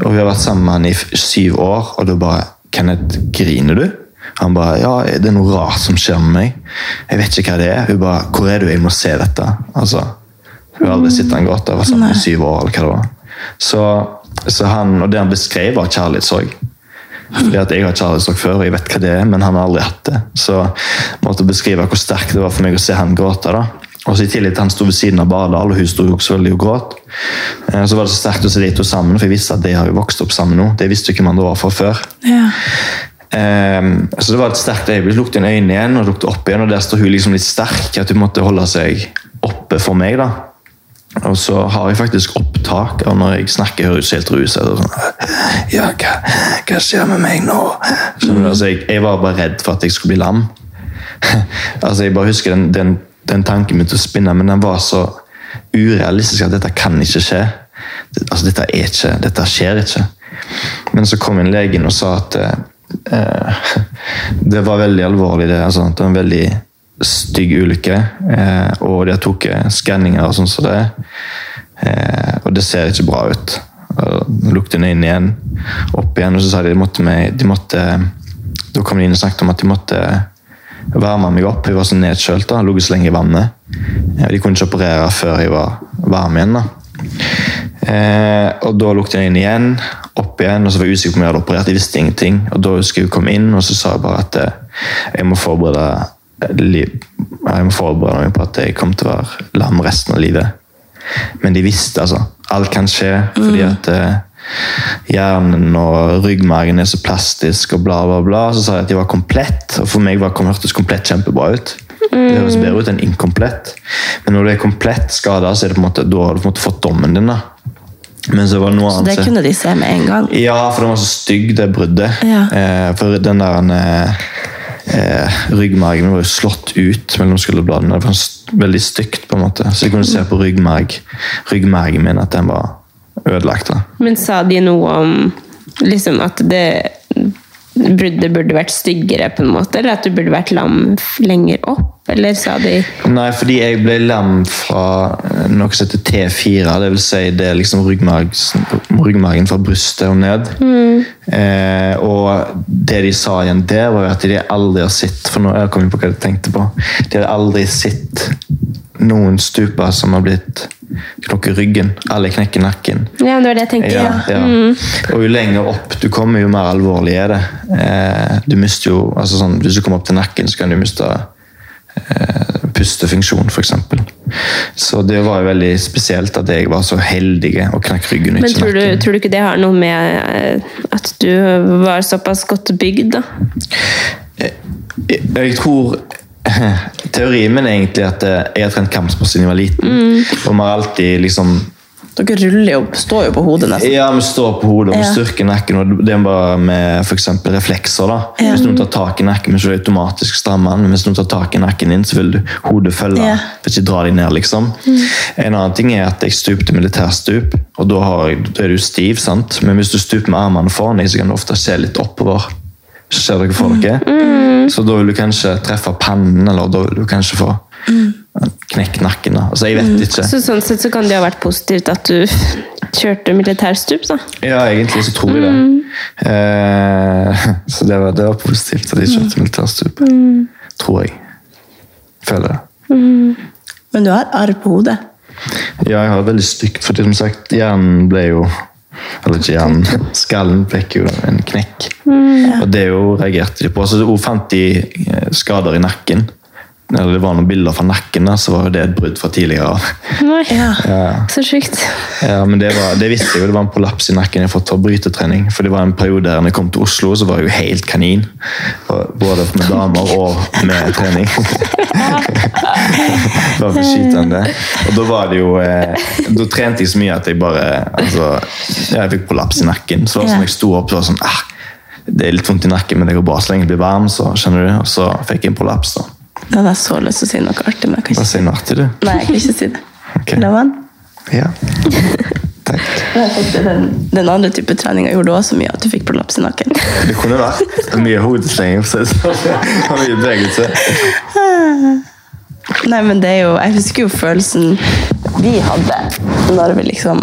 og vi har vært sammen i syv år, og da bare Kenneth, griner du? Han bare Ja, det er noe rart som skjer med meg. Jeg vet ikke hva det er. Hun bare Hvor er du? Jeg må se dette. Altså, hun har aldri sett han gråte. Jeg var sammen i syv år, eller hva det var. Så, så han, og det han beskrev, var kjærlighetssorg. Fordi at Jeg har ikke kjærlighetssorg før, og jeg vet hva det er, men han har aldri hatt det. Så jeg måtte beskrive hvor sterkt det var for meg å se han gråte. da. Og så I tillegg til han sto ved siden av Bardal, og hun sto også veldig og gråt. Eh, Så var det så sterkt å se de to sammen, for jeg visste at de har jo vokst opp sammen nå. Det visste jo ikke man det var fra før. Ja. Um, så det var et sterkt øyeblikk. Lukte inn øynene igjen, og lukte opp igjen, og der står hun liksom litt sterk. At hun måtte holde seg oppe for meg. da. Og så har jeg faktisk opptak av når jeg snakker, høres helt ruset ut. Sånn, ja, hva, hva skjer med meg nå? Så? Altså, jeg, jeg var bare redd for at jeg skulle bli lam. [LAUGHS] altså, Jeg bare husker den, den, den tanken begynte å spinne, men den var så urealistisk at dette kan ikke skje. Altså, dette, er ikke, dette skjer ikke. Men så kom en legen og sa at eh, [LAUGHS] det var veldig alvorlig. Det, altså, det var en veldig stygg ulykke. Eh, og de tok tatt skanninger og sånn som det. Eh, og det ser ikke bra ut. Og lukte den inn igjen, opp igjen, og så sa de de måtte, med, de måtte Da kom de inn og snakket om at de måtte varme meg opp. Jeg var så nedkjølt. da, Ligget så lenge i vannet. De kunne ikke operere før jeg var varm igjen. da. Eh, og da lukte jeg inn igjen, opp igjen, og så var jeg usikker på om jeg hadde operert. Jeg visste ingenting. Og da husker jeg hun kom inn, og så sa jeg bare at eh, jeg må forberede. Jeg må forberede meg på at jeg kom til å være lam resten av livet. Men de visste, altså. Alt kan skje fordi at eh, hjernen og ryggmargen er så plastisk og bla, bla, bla. Så sa jeg at de var komplett, og for meg var, hørtes komplett kjempebra ut. Det høres bedre ut enn inkomplett. Men når du er komplett skada, så er det på en måte, da har du på en måte fått dommen din. da. Men så var det noe Så det kunne de se med en gang. ja, for den var så stygg, det bruddet. Ja. Eh, for den der eh, eh, ryggmargen var jo slått ut mellom skulderbladene. Det var veldig stygt, på en måte. Så jeg kunne se på ryggmarg, ryggmargen min at den var ødelagt. da. Men sa de noe om liksom at det bruddet burde vært styggere, på en måte? Eller at du burde vært lam lenger opp? Eller sa de Nei, fordi jeg ble lam fra eh, noe som heter T4. Det vil si det er liksom ryggmargen fra brystet og ned. Eh, og det de sa igjen der, var at de aldri har sett For nå jeg kom jeg på hva de tenkte på. De hadde aldri sett noen stuper som har blitt knokke ryggen eller knekke nakken. Ja, det var det jeg tenkte. Ja, Ja. ja. Og jo lenger opp du kommer, jo mer alvorlig er det. Eh, du mister jo, altså sånn, Hvis du kommer opp til nakken, så kan du miste pustefunksjon, f.eks. Så det var veldig spesielt at jeg var så heldig og knakk ryggen Men tror du, tror du ikke det har noe med eh, at du var såpass godt bygd, da? Jeg, jeg tror [LAUGHS] Teorien min er egentlig at eh, jeg har trent kampsport siden jeg var liten. Og vi har alltid liksom Dere ruller jo, står jo på hodet nesten. Ja, vi står på hodet og Ja. styrker nakken. og Det er bare med for reflekser. da. Ja. Hvis noen tar tak i nakken, så vil du automatisk stramme den. Men hvis noen tar tak i nakken din, så vil du hodet følge. Ja. Vil ikke dra deg ned, liksom. En annen ting er at jeg stupte militærstup, og da, har jeg, da er du stiv. sant? Men hvis du stuper med armene foran deg, så kan du ofte se litt oppover. Så ser dere for dere. Så da vil du kanskje treffe pannen, eller da vil du kanskje få knekt nakken. da. Altså, jeg vet ikke. Så sånn sett så kan det ha vært positivt at du kjørte militærstup, da. Ja, egentlig så tror jeg det. Eh, [LAUGHS] så det var, det var positivt at jeg kjørte militærstup. Tror jeg. Føler det. Men du har arr på hodet. Ja, jeg har det veldig stygt, for som sagt, hjernen ble jo Eller ikke hjernen, [LAUGHS] skallen fikk jo en knekk. Og det jo reagerte de på. Så hun fant de eh, skader i nakken. Eller det var noen bilder fra nakken, så var det et brudd fra tidligere. Nei, Ja. Ja. så sjukt. Ja, men det, var, det visste jeg jo, det var en prolaps i nakken jeg har fått fra brytetrening. For det var en periode der jeg kom til Oslo, så var jeg jo helt kanin. Både med damer og med trening. Bare for å skyte den det. Og da var det jo eh, Da trente jeg så mye at jeg bare altså, ja, Jeg fikk prolaps i nakken. Så det var det som jeg sto opp så var det sånn ah, Det er litt vondt i nakken, men det går bra så lenge jeg blir varm. Så skjønner du, og så fikk jeg en prolaps. da. Da hadde jeg så lyst til å si noe artig, men jeg kan ikke ikke si sier artig, du? Nei, jeg kan ikke si det. Okay. Lov han? Ja. Takk. Den, den andre type treninga gjorde også mye at du fikk prolaps i nakken. Det kunne vært mye hodeslenging. så det var Mye bevegelse. Nei, men det er jo Jeg husker jo følelsen vi hadde når vi liksom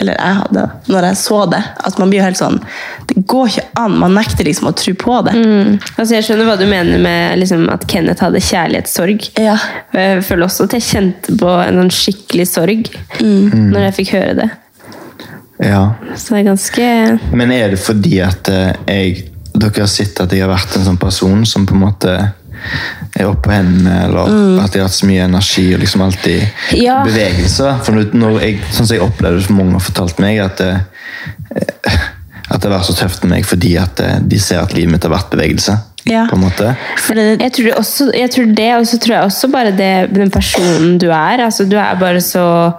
Eller jeg hadde, når jeg så det. At man blir jo helt sånn Det går ikke an. Man nekter liksom å tro på det. Altså, jeg skjønner hva du mener med liksom, at Kenneth hadde kjærlighetssorg. Ja. Jeg føler også at jeg kjente på en sånn skikkelig sorg når jeg fikk høre det. Ja. Så det er ganske Men er det fordi at eh, jeg Dere har sett at jeg har vært en sånn person som på en måte er oppå hendene, eller at jeg har hatt så mye energi og liksom alltid Ja. bevegelse. For når- jeg, sånn som jeg opplevde det, mange har fortalt meg, at det, eh, at det har vært så tøft med meg fordi at eh, de ser at livet mitt har vært bevegelse. Ja. på en måte. Jeg tror, også, jeg tror det, og så tror jeg også bare det, den personen du er. Altså, du er bare så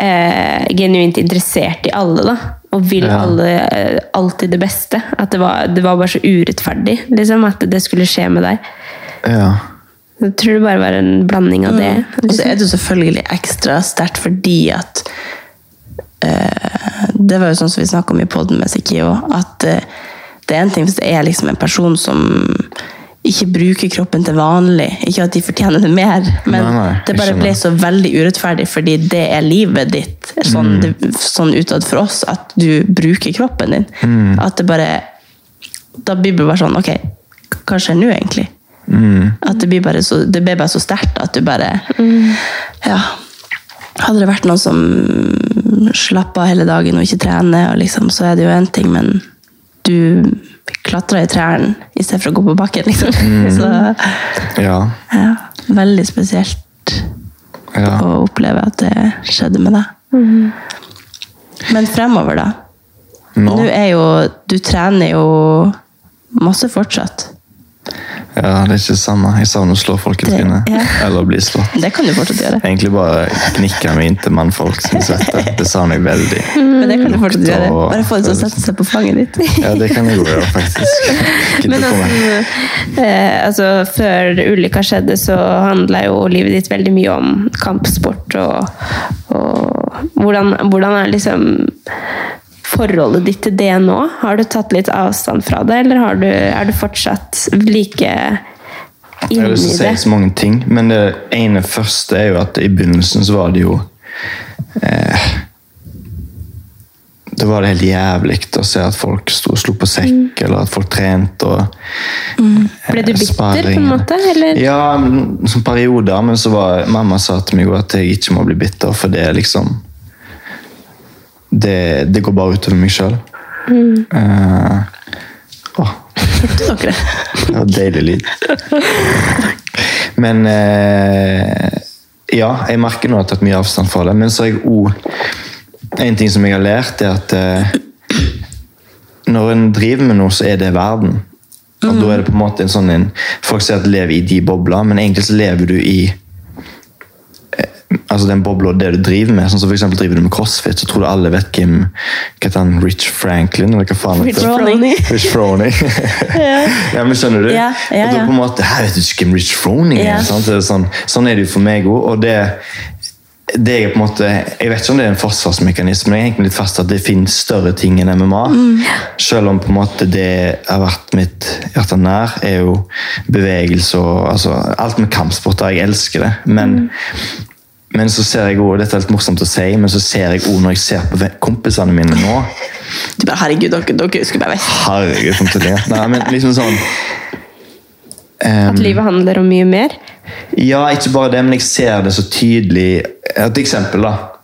eh, genuint interessert i alle, da. Og vil Ja. alle eh, alltid det beste. At det var, det var bare så urettferdig liksom, at det skulle skje med deg. Ja. Jeg tror det bare var en blanding av det. Og så er det jo selvfølgelig ekstra sterkt fordi at uh, Det var jo sånn som vi snakka om i poden med Sikio, at uh, det er en ting hvis det er liksom en person som ikke bruker kroppen til vanlig. Ikke at de fortjener det mer, men Nei, nei, det bare ble så veldig urettferdig fordi det er livet ditt, sånn, det, sånn utad for oss, at du bruker kroppen din. At det bare Da blir det bare sånn Ok, hva skjer nå, egentlig? At det blir bare så, så sterkt at du bare Ja. Hadde det vært noen som slapper av hele dagen og ikke trener, og liksom, så er det jo én ting, men du klatrer i trærne i stedet for å gå på bakken, liksom. [LAUGHS] Så Ja. ja, veldig spesielt ja. å oppleve at det skjedde med deg. Men fremover, da? Nå? Nå er jo Du trener jo masse fortsatt. Ja, det er ikke det samme. Jeg savner å slå folk i trynet. ja. Eller bli slått. Det kan du fortsatt gjøre. Egentlig bare knikker meg inntil mannfolk som svetter. Det savner jeg veldig. Men det kan du fortsatt gjøre. Bare få dem til å sette seg på fanget ditt. Ja, det kan jeg gjøre, faktisk. Men altså, eh, altså, før ulykka skjedde, så handla jo livet ditt veldig mye om kampsport og, og hvordan, hvordan er liksom forholdet ditt til det nå? Har du tatt litt avstand fra det, eller har du, er du fortsatt like Jeg har inni lyst til å si så mange ting, men det ene første er jo at i begynnelsen så var det jo eh, Da var det helt jævlig å se at folk sto og slo på sekk, eller at folk trente og Ble du bitter, bitter, på en måte? Eller? Ja, som perioder, men så var mamma sa til meg at jeg ikke må bli bitter, for det er liksom Det, det går bare utover meg sjøl. Mm. åh, Dere. det [LAUGHS] var deilig lyd. Men uh, Ja, jeg merker nå at jeg har tatt mye avstand fra det. Men så har jeg òg En ting som jeg har lært, er at uh, når en driver med noe, så er det verden. Og da er det på en måte en sånn en, Folk sier at lever i de bobler, men egentlig så lever du i Altså den bobla og det du driver med. Sånn som for eksempel driver du med crossfit, så tror du alle vet hvem Hva heter han? Rich Franklin? Eller hva faen Rich? Froning. Rich Froning. [LAUGHS] ja. men skjønner du? Ja, ja, ja. og da på en måte, Her vet du ikke hvem Rich Froning er. Ja. Er sånn, sånn er det jo for meg òg. Og det, det er på en måte, jeg vet ikke om det er en forsvarsmekanisme, men jeg henger litt fast at det finnes større ting enn MMA. Mm. Selv om på en måte det har vært mitt hjerte nær, er jo bevegelse og altså, alt med kampsport. Jeg elsker det. Men, men så ser jeg også, dette er litt morsomt å si, men så ser jeg også når jeg ser på kompisene mine nå Du bare, herregud, dere, dere skulle bare visst. Herregud, som til det. Nei, men liksom sånn At livet handler om mye mer? Ja, ikke bare det, men jeg ser det så tydelig. Et eksempel, da.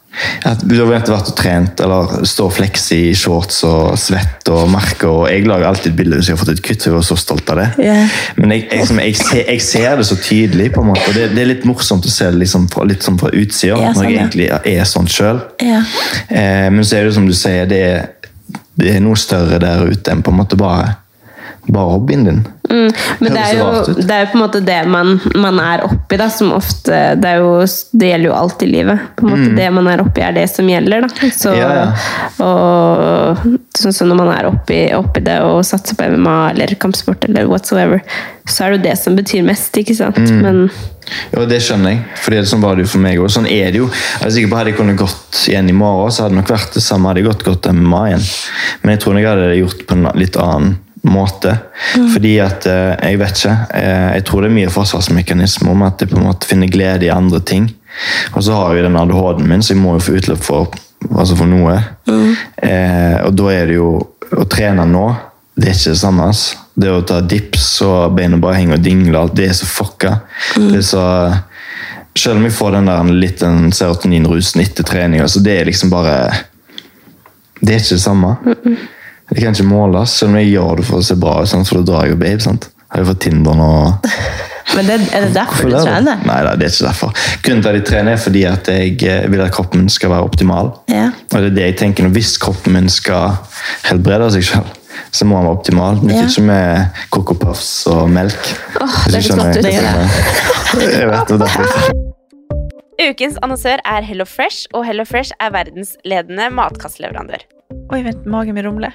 At Du har vært og trent eller står flex i shorts og svett og merker. og Jeg lager alltid bilder hvis jeg har fått et kutt. Jeg var så stolt av det. Yeah. Men jeg, jeg, jeg, ser, jeg ser det så tydelig. på en måte, Det, det er litt morsomt å se det liksom fra, litt sånn fra utsida, Ja, når sånn, jeg egentlig er sånn sjøl. Ja. Eh, men så er det som du sier, det er, det er noe større der ute enn på en måte bare bare hobbyen din. Mm, men det er, jo, det er jo på en måte det man, man er oppi, da, som ofte det, jo, det gjelder jo alt i livet. På en måte Det man er oppi, er det som gjelder. Da. Så, Mm. Ja, ja. Og sånn som når man er oppi, oppi det og satser på MMA eller kampsport eller whatsoever, så er det jo det som betyr mest, ikke sant? Mm. Men Ja, det skjønner jeg. Fordi sånn var det jo for meg òg. Sånn er det jo. Jeg er sikker på Hadde jeg kunnet gått igjen i morgen, så hadde det nok vært det samme. Hadde jeg gått godt MMA igjen. Men jeg tror jeg hadde det gjort på en litt annen måte. Fordi at eh, Jeg vet ikke. eh, Jeg tror det er mye forsvarsmekanisme om at jeg på en måte finner glede i andre ting. Og så har jeg den ADHD-en min, så jeg må jo få utløp for, altså for noe. Eh, og da er det jo Å trene nå, det er ikke det samme. ass. Det å ta dips og beina bare henger og dingler, det er så fucka. Det er så selv om jeg får den der litt den serotoninrusen etter trening, så det er liksom bare Det er ikke det samme. Det kan ikke måles, selv om jeg gjør det for å se bra ut, for da drar jeg jo babe. sant? Har jo fått Tinder nå. [LAUGHS] Men det, er det derfor du trener? det? Nei, det er ikke derfor. Grunnen til at jeg trener, er fordi at jeg eh, vil at kroppen skal være optimal. Ja. Og det er det jeg tenker, Hvis kroppen min skal helbrede seg selv, så må han være optimal. Det Ja. ikke med Coco Puffs og melk. Åh, det du er skjønner godt ut. [LAUGHS] jeg vet det derfor. Ukens annonsør er Hello Fresh, og Hello Fresh er verdensledende matkastleverandør. Oi, vent, magen min rumler.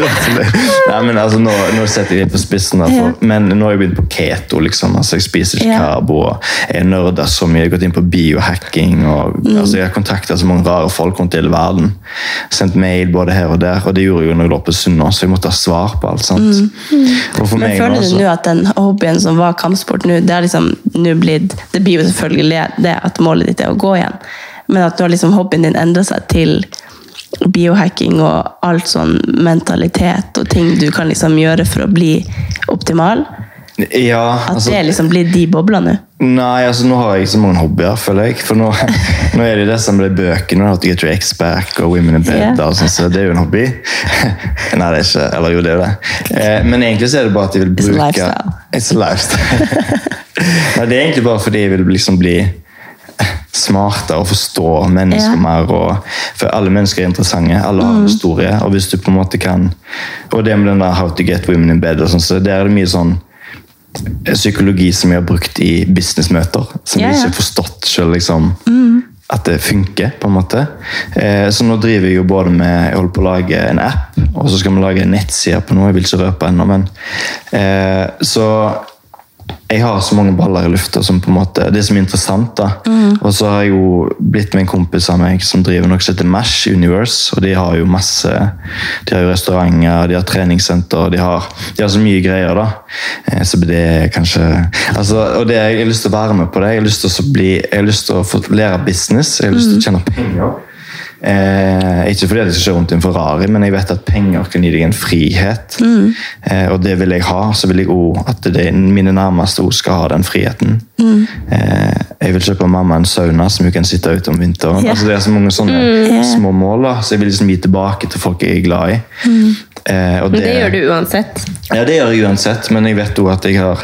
Nei, men altså, nå, nå setter jeg litt på spissen, da, for, men nå har jeg begynt på keto. liksom, altså Jeg spiser ikke Ja. karbo. Jeg nerder så mye. Jeg har gått inn på biohacking. og Mm. altså, Jeg har kontakta så mange rare folk rundt i hele verden. Sendt mail både her og der. Og det gjorde jeg jo når jeg lå på Sunnaas, så jeg måtte ha svar på alt. sant? Mm. Mm. Men føler du nå at den hobbyen som var kampsport nå, det har liksom nå blitt Det blir jo selvfølgelig det at målet ditt er å gå igjen, men at nå har liksom hobbyen din endra seg til biohacking og alt sånn mentalitet og ting du kan liksom gjøre for å bli optimal? Ja, At altså, det er liksom blir de boblene? Nei, altså nå har jeg ikke så mange hobbyer, føler jeg. For nå, [LAUGHS] nå er det det som ble bøkene. At jeg tror Ex Back og Women in Bed. Yeah. og sånn, så Det er jo en hobby. [LAUGHS] Nei, det er ikke Eller jo, det er det. Eh, men egentlig så er det bare at jeg vil It's a bruke lifestyle. It's a lifestyle. [LAUGHS] Nei, det er egentlig bare fordi jeg vil liksom bli smartere og forstå mennesker Ja. mer. Og, for alle mennesker er interessante. Alle har en historie. Og hvis du på en måte kan Og det med den der How to get women in bed, og sånn, så der er det mye sånn psykologi som vi har brukt i businessmøter. Som Ja, ja. vi ikke har forstått selv, liksom, at det funker. på en måte. Eh, så nå driver jeg jo både med Jeg holder på å lage en app, og så skal vi lage en nettside på noe. Jeg vil ikke røpe ennå, men eh, Så jeg har så mange baller i lufta som på en måte, det som er interessant. da. Mm. Og så har jeg jo blitt med en kompis av meg som driver noe som heter Mash Universe. og De har jo masse, de har jo restauranter, de har treningssenter, de har, de har så mye greier. da. Så Så det er kanskje, altså, og det, Jeg har lyst til å være med på det. Jeg har lyst til å, bli, jeg har lyst til å få lære business, jeg har lyst til å tjene penger. Eh, ikke fordi det skal kjøre rundt i en Ferrari, men jeg vet at penger kan gi deg en frihet. Mm. Eh, og det vil jeg ha. Så vil jeg òg at det, mine nærmeste også skal ha den friheten. Mm. Eh, jeg vil kjøpe mamma en sauna som hun kan sitte ute om vinteren. Yeah. Altså, det er så mange sånne Mm. små mål. da, Så jeg vil liksom gi tilbake til folk jeg er glad i. Mm. Eh, og Men det gjør du uansett. Ja, det gjør jeg uansett, men jeg vet også at jeg har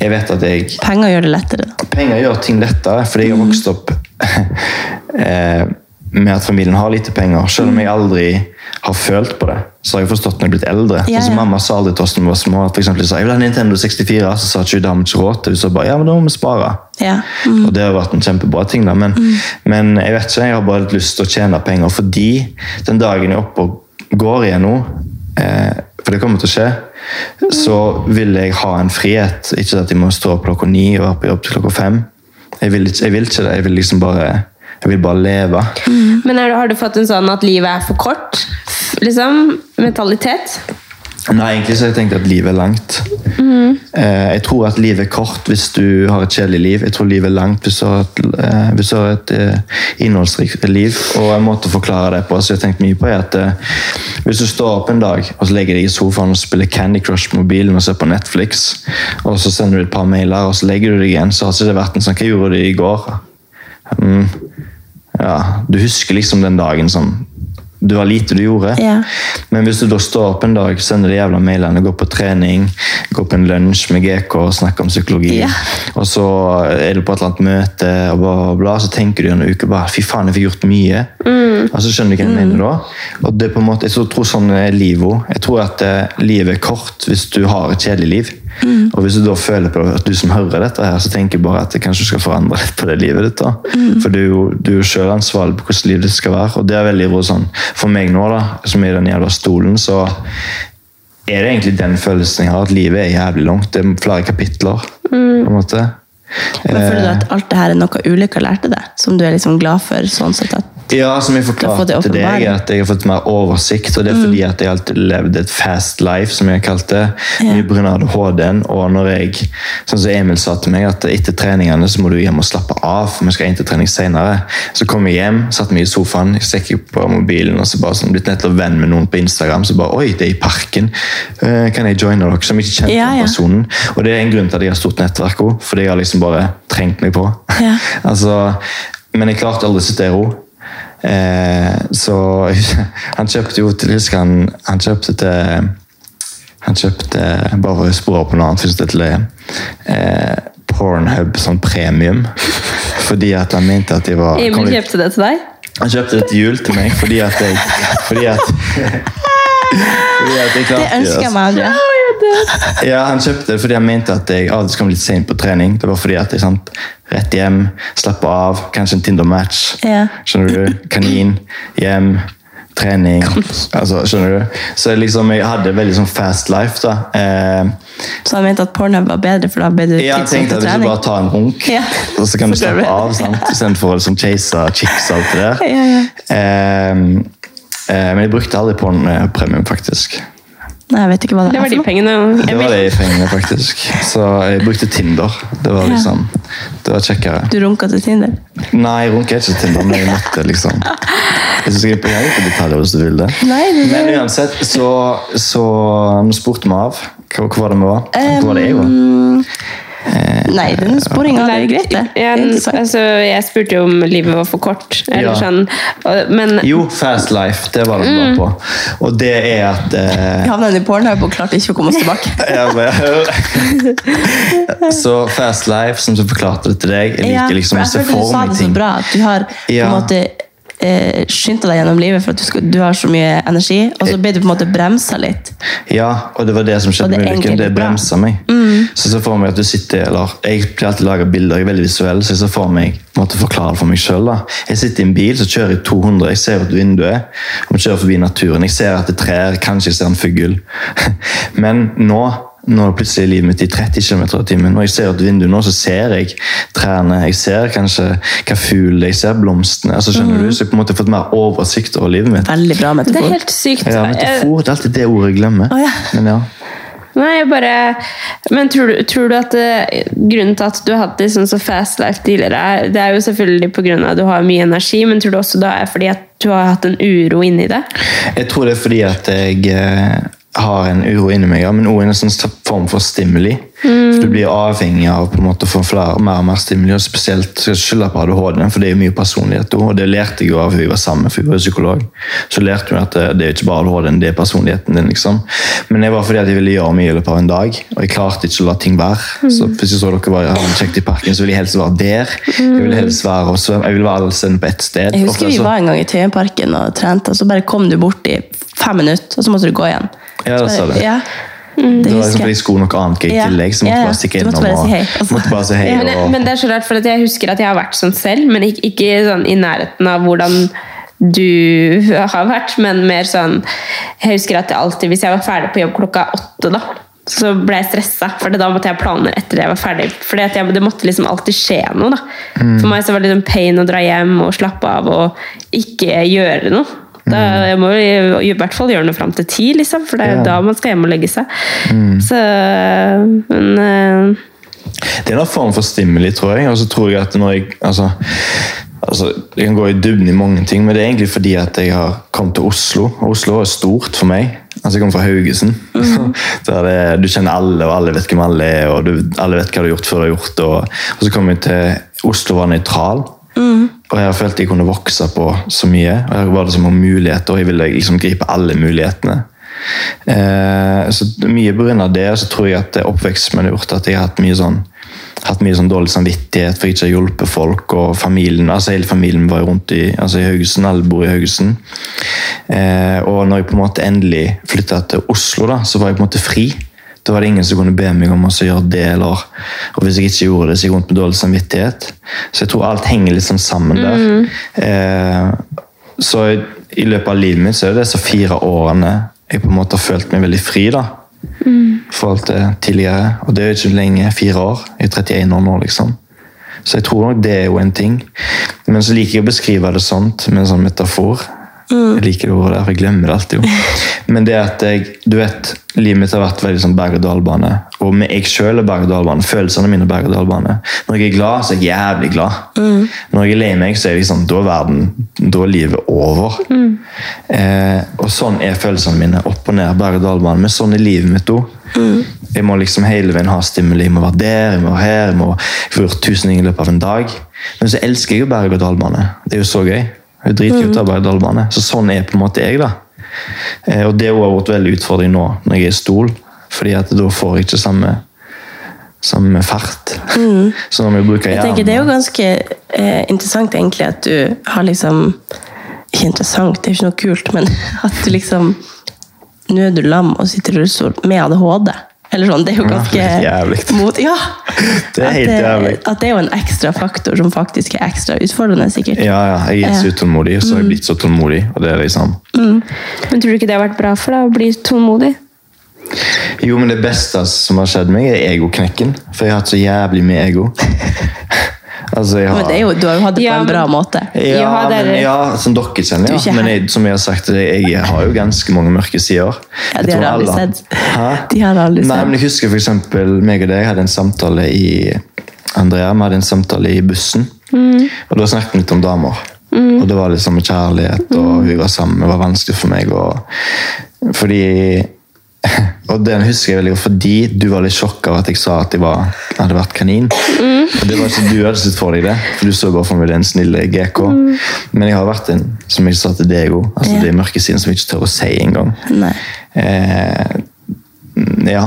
Jeg vet at jeg Penger gjør det lettere. Penger gjør ting lettere, fordi jeg har vokst opp [LAUGHS] eh, med at familien har lite penger. Selv om jeg aldri har følt på det, så har jeg forstått når jeg er blitt eldre. Ja, ja. som. Mamma sa aldri til oss når vi var små. at For eksempel, sa, jeg vil ha Nintendo 64, så sa ikke hun da har vi ikke råd til det. Så bare, ja, men da må vi spare. Ja. Mm. Og det har vært en kjempebra ting. da, men, men jeg vet ikke, jeg har bare litt lyst til å tjene penger, fordi den dagen jeg er oppe og går igjen nå, eh, for det kommer til å skje, så vil jeg ha en frihet. Ikke at jeg må stå opp klokka ni og være på jobb til klokka fem. Jeg vil, ikke, jeg vil ikke det. Jeg vil liksom bare, jeg vil bare leve. Men er du, har du fått en sånn at livet er for kort? Liksom? Mentalitet? Nei, egentlig så har jeg tenkt at livet er langt. Eh, jeg tror at livet er kort hvis du har et kjedelig liv. Jeg tror livet er langt hvis du har et, eh, du har et eh, innholdsrikt liv. Og en måte å forklare det på som jeg har tenkt mye på, er at hvis du står opp en dag og så legger deg i sofaen og spiller Candy Crush på mobilen og ser på Netflix, og så sender du et par mailer og så legger du deg igjen, så har det vært en sånn Hva gjorde du i går? Mm, ja, du husker liksom den dagen som det var lite du gjorde. Ja. Men hvis du da står opp en dag, sender de jævla mailene, går på trening, går på en lunsj med GK og snakker om psykologi, Ja. og så er du på et eller annet møte, og bla, bla, bla, så tenker du en uke bare Fy faen, jeg fikk gjort mye. Og så skjønner du hva jeg mener da. Og det er på en måte, Jeg tror sånn er livet. Jeg tror at eh, livet er kort hvis du har et kjedelig liv. Og hvis du da føler på at du som hører dette, her, så tenker bare at det kanskje skal forandre litt på det livet ditt. da. For du, er jo- du er selv ansvarlig på hvordan livet ditt skal være. Og det er veldig bra sånn, For meg nå, da, som er i den jævla stolen, så er det egentlig den følelsen jeg har, at livet er jævlig langt. Det er flere kapitler. på en måte. Men føler du Eh, at alt det her er noe ulykka lærte deg? Som du er liksom glad for? sånn sett at Ja, som jeg Du forklarte til deg, at jeg har fått mer oversikt. Og det er fordi at jeg alltid levde et fast life, som jeg har kalt det. Ja. Mye pga. ADHD-en. Og når jeg, sånn som Emil sa til meg, at etter treningene så må du hjem og slappe av, for vi skal inn til trening senere. Så kom jeg hjem, satte meg i sofaen, stekket på mobilen og så bare sånn, blitt nettopp venn med noen på Instagram. Så bare Oi, det er i parken. Eh, kan jeg joine dere? Som ikke kjente Ja, ja. personen. Og det er en grunn til at jeg har stort nettverk òg, fordi jeg har liksom bare trengt meg på. Ja. [LAUGHS] altså, men jeg klarte aldri å sitte i ro. Eh, så [LAUGHS] han kjøpte jo til husker han, han kjøpte til Han kjøpte bare for å spore på noe annet først til eh, Pornhub som premium. [LAUGHS] Fordi at han mente at de var Emil kjøpte det til deg? Han kjøpte det til jul til meg fordi at jeg Fordi at, [LAUGHS] fordi at jeg klarte Det ønsker jeg altså. meg aldri. Ja, Han kjøpte det fordi han mente at jeg alltid kom litt sent på trening. Det var fordi at jeg sant, rett hjem, slappe av, kanskje en Tinder-match. Ja. Skjønner du? Kanin, hjem, trening. Altså, skjønner du? Så liksom, jeg hadde veldig sånn fast life. da. Eh, Så han mente at porno var bedre, for da ble du jeg tenkte at hvis du bare tar en runk, Ja. og så kan du slappe av sant? istedenfor å liksom chase chicks og alt det der. Ja, ja. Eh, eh, men jeg brukte aldri porno premium, faktisk. Nei, jeg vet ikke hva det, Det var de pengene. Det var de pengene, faktisk. Så jeg brukte Tinder. Det var liksom, det var kjekkere. Du runka til Tinder? Nei, jeg runka ikke til Tinder, men jeg måtte liksom Jeg skal gå på detaljer hvis du vil det. Nei, det Men uansett, så, så Nå spurte vi av. Hva, hva var det vi var? Hva var det jeg var? Um, Nei, den sporinga er greit, det. Jeg, altså, jeg spurte jo om livet var for kort. Eller Ja. sånn. Men Jo, Fast Life. Det var det vi var på. Og det er at eh, havna i Pornhub og klarte ikke å komme oss tilbake. [LAUGHS] ja, men, Så Fast Life, som så forklarte det til deg Jeg liker liksom for å se jeg ting. du for sa meg det så bra, at du har på en måte eh, skyndt deg gjennom livet for at du, skal, du har så mye energi, og så ble du på en måte bremsa litt. Ja, og det var det som skjedde med ulykken. Det bremsa meg. Så så for meg at du sitter, eller Jeg pleier alltid å lage bilder, jeg er veldig visuell, så jeg så for meg måtte forklare det for meg selv. Jeg sitter i en bil, så kjører jeg 200, jeg ser ut vinduet, og vi kjører forbi naturen. Jeg ser at det er trær, kanskje jeg ser en fugl. [LAUGHS] Men nå Nå er plutselig livet mitt i 30 km i timen. Når jeg ser ut vinduet nå, så ser jeg trærne. Jeg ser kanskje hva fugl jeg ser blomstene. altså skjønner Mhm. du? Så jeg på en måte har fått mer oversikt over livet mitt. Veldig bra metafor. Det er helt sykt. Ja, metafor det er alltid det ordet jeg glemmer. Oh, ja. Men ja. Nei, jeg bare Men tror du, tror du at det, grunnen til at du har hatt det sånn så fast life tidligere, er- det er jo selvfølgelig pga. at du har mye energi, men tror du også det er fordi at du har hatt en uro inni det? Jeg tror det er fordi at jeg eh, har en uro inni meg, men òg en sånn form for stimuli. For Du blir avhengig av på en måte å få flere, mer og mer stimuli, og spesielt skal jeg skylde på ADHD, for det er jo mye personlighet. også, Og det lærte jeg jo av hun vi var sammen for hun var psykolog. Så lærte hun at det, det er jo ikke bare ADHD, det er personligheten din. liksom. Men det var fordi at jeg ville gjøre mye i løpet av en dag, og jeg klarte ikke å la ting være. Så hvis jeg så dere var hadde kjekt i parken, så ville jeg helst være der. Jeg ville helst være og svømme, jeg ville være alle stedene på ett sted. Jeg husker Ofte vi var en gang i Tøyenparken og trente, og så bare kom du bort i fem minutter, og så måtte du gå igjen. Ja, det sa du. Ja, Det det var liksom fordi skulle noe annet gøy i tillegg, så måtte Ja, bare stikke innom bare si hei, altså. måtte bare si hei. Men, og, men det er så rart, for at jeg husker at jeg har vært sånn selv, men ikke, ikke sånn i nærheten av hvordan du har vært, men mer sånn Jeg husker at jeg alltid, hvis jeg var ferdig på jobb klokka åtte, da, så ble jeg stressa, for da måtte jeg ha planer etter jeg var ferdig. For det måtte liksom alltid skje noe. da. Mm. For meg så var det liksom pain å dra hjem og slappe av og ikke gjøre noe. Da, Mm. jeg må i hvert fall gjøre noe fram til ti, liksom, for det er Ja. da man skal hjem og legge seg. Mm. Så, men eh, Det er en form for stimuli, tror jeg. Og så tror jeg at når jeg altså, altså, Jeg kan gå i dybden i mange ting, men det er egentlig fordi at jeg har kommet til Oslo. Og Oslo er stort for meg. Altså, Jeg kommer fra Haugesund. [LAUGHS] Der det, du kjenner alle, og alle vet hvem alle er, og du, alle vet hva du har gjort før du har gjort det. Og, og så kom jeg til Oslo var nøytral. Og jeg har følt jeg kunne vokse på så mye. og Her var det som om muligheter, og jeg ville liksom gripe alle mulighetene. Eh, så Mye pga. det så tror jeg at oppveksten har gjort at jeg har hatt mye sånn hatt mye sånn dårlig samvittighet for ikke å hjulpet folk. og familien, altså Hele familien var rundt i, altså i Haugesund, alle bor i Haugesund. Eh, og når jeg på en måte endelig flytta til Oslo, da, så var jeg på en måte fri. Da var det ingen som kunne be meg om å gjøre det. eller, og Hvis jeg ikke gjorde det, så gikk jeg rundt med dårlig samvittighet. Så jeg tror alt henger litt sånn sammen der. Eh, så i, i løpet av livet mitt så er det disse fire årene jeg på en måte har følt meg veldig fri. da i forhold til tidligere. Og det er jo ikke lenge, fire år. Jeg er 31 år nå, liksom. Så jeg tror nok det er jo en ting. Men så liker jeg å beskrive det sånt, med en sånn metafor. Jeg liker det ordet der, for jeg glemmer det alltid. jo. [LAUGHS] Men det at jeg, du vet, livet mitt har vært veldig sånn berg-og-dal-bane. Og med jeg selv er berg-og-dal-bane. Følelsene mine er berg-og-dal-bane. Når jeg er glad, så er jeg jævlig glad. Når jeg er lei meg, så er det liksom, da er verden, da er livet over. Eh, og sånn er følelsene mine. Opp og ned, berg-og-dal-bane. Men sånn er livet mitt òg. Jeg må liksom hele veien ha stimuli. Jeg må være der, jeg må være her, jeg må få gjort tusen ting i løpet av en dag. Men så elsker jeg jo berg-og-dal-bane. Det er jo så gøy. Det er dritkult å ta berg-og-dal-bane. Så sånn er på en måte jeg, da. Eh, og det har vært veldig utfordring nå, når jeg er i stol. Fordi at da får jeg ikke samme, samme fart. [LAUGHS] Så når vi bruker Jeg tenker Det er jo ganske eh, interessant egentlig at du har liksom Ikke interessant, det er ikke noe kult, men [LAUGHS] at du liksom Nå er du lam og sitter i rullestol med ADHD. Eller sånn, Det er jo ganske jævlig. Mot, ja, [LAUGHS] Det er at helt jævlig. At det er jo en ekstra faktor som faktisk er ekstra utfordrende, sikkert. Ja, ja, jeg er så utålmodig, og så har jeg blitt så tålmodig. og det er liksom... Men tror du ikke det har vært bra for deg å bli tålmodig? Jo, men det beste som har skjedd meg, er egoknekken. For jeg har hatt så jævlig mye ego. [LAUGHS] altså, jeg har... Men det er jo, du har jo hatt det Ja, på en bra måte. Ja, Ja, men, ja, som dere kjenner, er ja. Men jeg, som jeg har sagt, jeg, har jo ganske mange mørke sider. Ja, de har aldri sett. Hæ? De har aldri sett. Nei, men jeg husker eksempel, meg og deg hadde en samtale i Andrea, vi hadde en samtale i bussen. Og da snakket vi litt om damer. Og det var liksom kjærlighet, og vi var sammen. Det var vanskelig for meg. Og, fordi [LAUGHS] Og den husker jeg veldig godt fordi du var litt sjokk av at jeg sa at jeg var, hadde vært kanin. Og det var ikke Du hadde sett for deg det, for du så bare for meg den snille GK. Men jeg har vært en, som jeg sa til deg òg, altså Ja. det er mørke siden som jeg ikke tør å si engang. Eh, ja.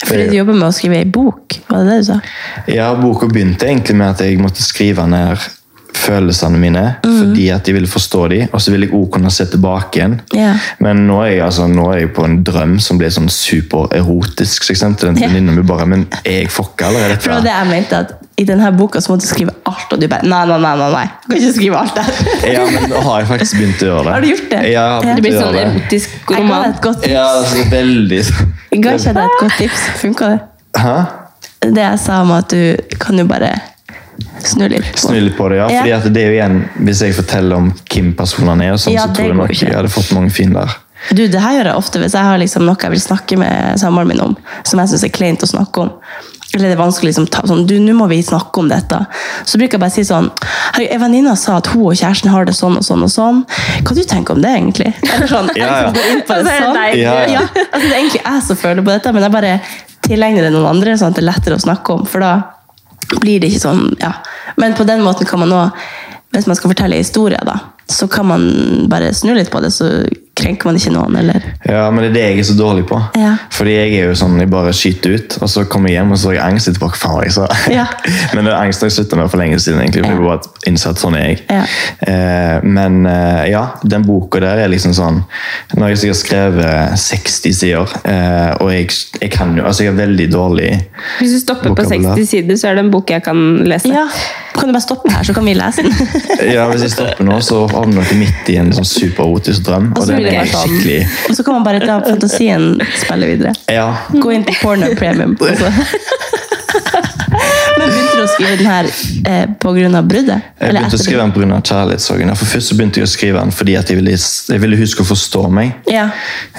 Fordi du jobber med å skrive ei bok, var det det du sa? Ja, boka begynte egentlig med at jeg måtte skrive ned følelsene mine, fordi at jeg ville forstå dem, og så ville jeg også kunne se tilbake igjen. Yeah. Men nå er, jeg, altså, nå er jeg på en drøm som blir sånn supererotisk, så jeg sendte den til venninna mi bare Men er jeg fucka, eller er For det jeg mente, at i denne boka så må du skrive alt, og du bare Nei, nei, nei, nei, nei. du kan ikke skrive alt der. Ja, men nå [LAUGHS] har jeg faktisk begynt å gjøre det. Har du gjort det? Ja, jeg har begynt Det blir sånn erotisk Jeg ga deg et godt tips. Ja, altså, veldig Ga ikke jeg deg et godt tips? Funka det? Hæ? Det jeg sa om at du kan jo bare snu litt på Snu litt på det, ja. Ja. Fordi at det er jo igjen, Hvis jeg forteller om hvem personene er, og sånn, Ja, så tror jeg nok jeg hadde fått mange fin der. Du, det her gjør jeg ofte hvis jeg har liksom noe jeg vil snakke med samboeren min om, som jeg syns er kleint å snakke om. Eller det er vanskelig liksom, ta, sånn, du, nå må vi snakke om dette. Så bruker jeg bare si sånn «Hei, En venninne sa at hun og kjæresten har det sånn og sånn og sånn. Hva du tenker om det, egentlig? Eller sånn, Ja, ja. liksom går inn på det [LAUGHS] sånn. Ja, ja. altså, det er egentlig jeg som føler på dette, men jeg bare tilegner det noen andre, sånn at det er lettere å snakke om. For da blir det ikke sånn, ja. Men på den måten kan man nå, hvis man skal fortelle historier, da, så kan man bare snu litt på det, så krenker man ikke noen, eller Ja, men det er det jeg er så dårlig på. Ja. Fordi jeg er jo sånn, jeg bare skyter ut, og så kommer jeg hjem og så har jeg angst etterpå. Hva faen var jeg sa? Ja. [LAUGHS] men det er angst har jeg slutta med for lenge siden, egentlig. For jeg bare innsett sånn er jeg. Ja. Eh, men eh, ja, den boka der er liksom sånn Når jeg sikkert skrevet 60 sider, eh, og jeg, jeg kan jo Altså, jeg er veldig dårlig Hvis du stopper på 60 sider, så er det en bok jeg kan lese. Ja, kan du bare stoppe her, så kan vi lese den? [LAUGHS] Ja, Hvis jeg stopper nå, så havner dere midt i en sånn supererotisk drøm. Og Og den det er skikkelig Og så kan man bare la fantasien spille videre. Ja. Gå inn på Porno Premium. Også. Men begynte du å skrive den her eh, av bruddet? Jeg begynte å skrive den pga. kjærlighetssorgen. For Først så begynte jeg å skrive den fordi jeg ville, jeg ville huske å forstå meg. Ja.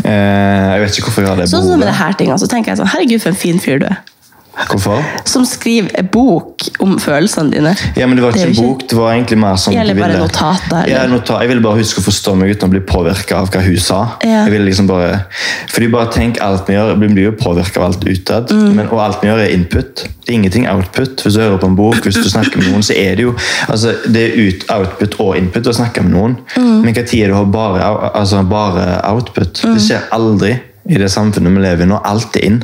Eh, jeg vet ikke hvorfor jeg hadde det Sånn som med det her ting, så tenker jeg sånn, herregud for en fin fyr du er. Hvorfor? Som skriver bok om følelsene dine. Ja, men Det var ikke en bok, det var egentlig mer sånn Eller jeg bare ville- notater? Ja, notat. Jeg ville bare huske å forstå meg uten å bli påvirka av hva hun sa. Ja. Jeg ville liksom bare, fordi bare tenk alt vi gjør, blir jo påvirka av alt utad, Mm. men, og alt vi gjør, er input. Det er ingenting output. Hvis du hører på en bok, hvis du snakker med noen, så er det jo altså, det er ut, output og input å snakke med noen. Mm. Men hva tid er det å ha bare, altså, bare output? Mm. Det skjer aldri i det samfunnet vi lever i nå. Alt er inn.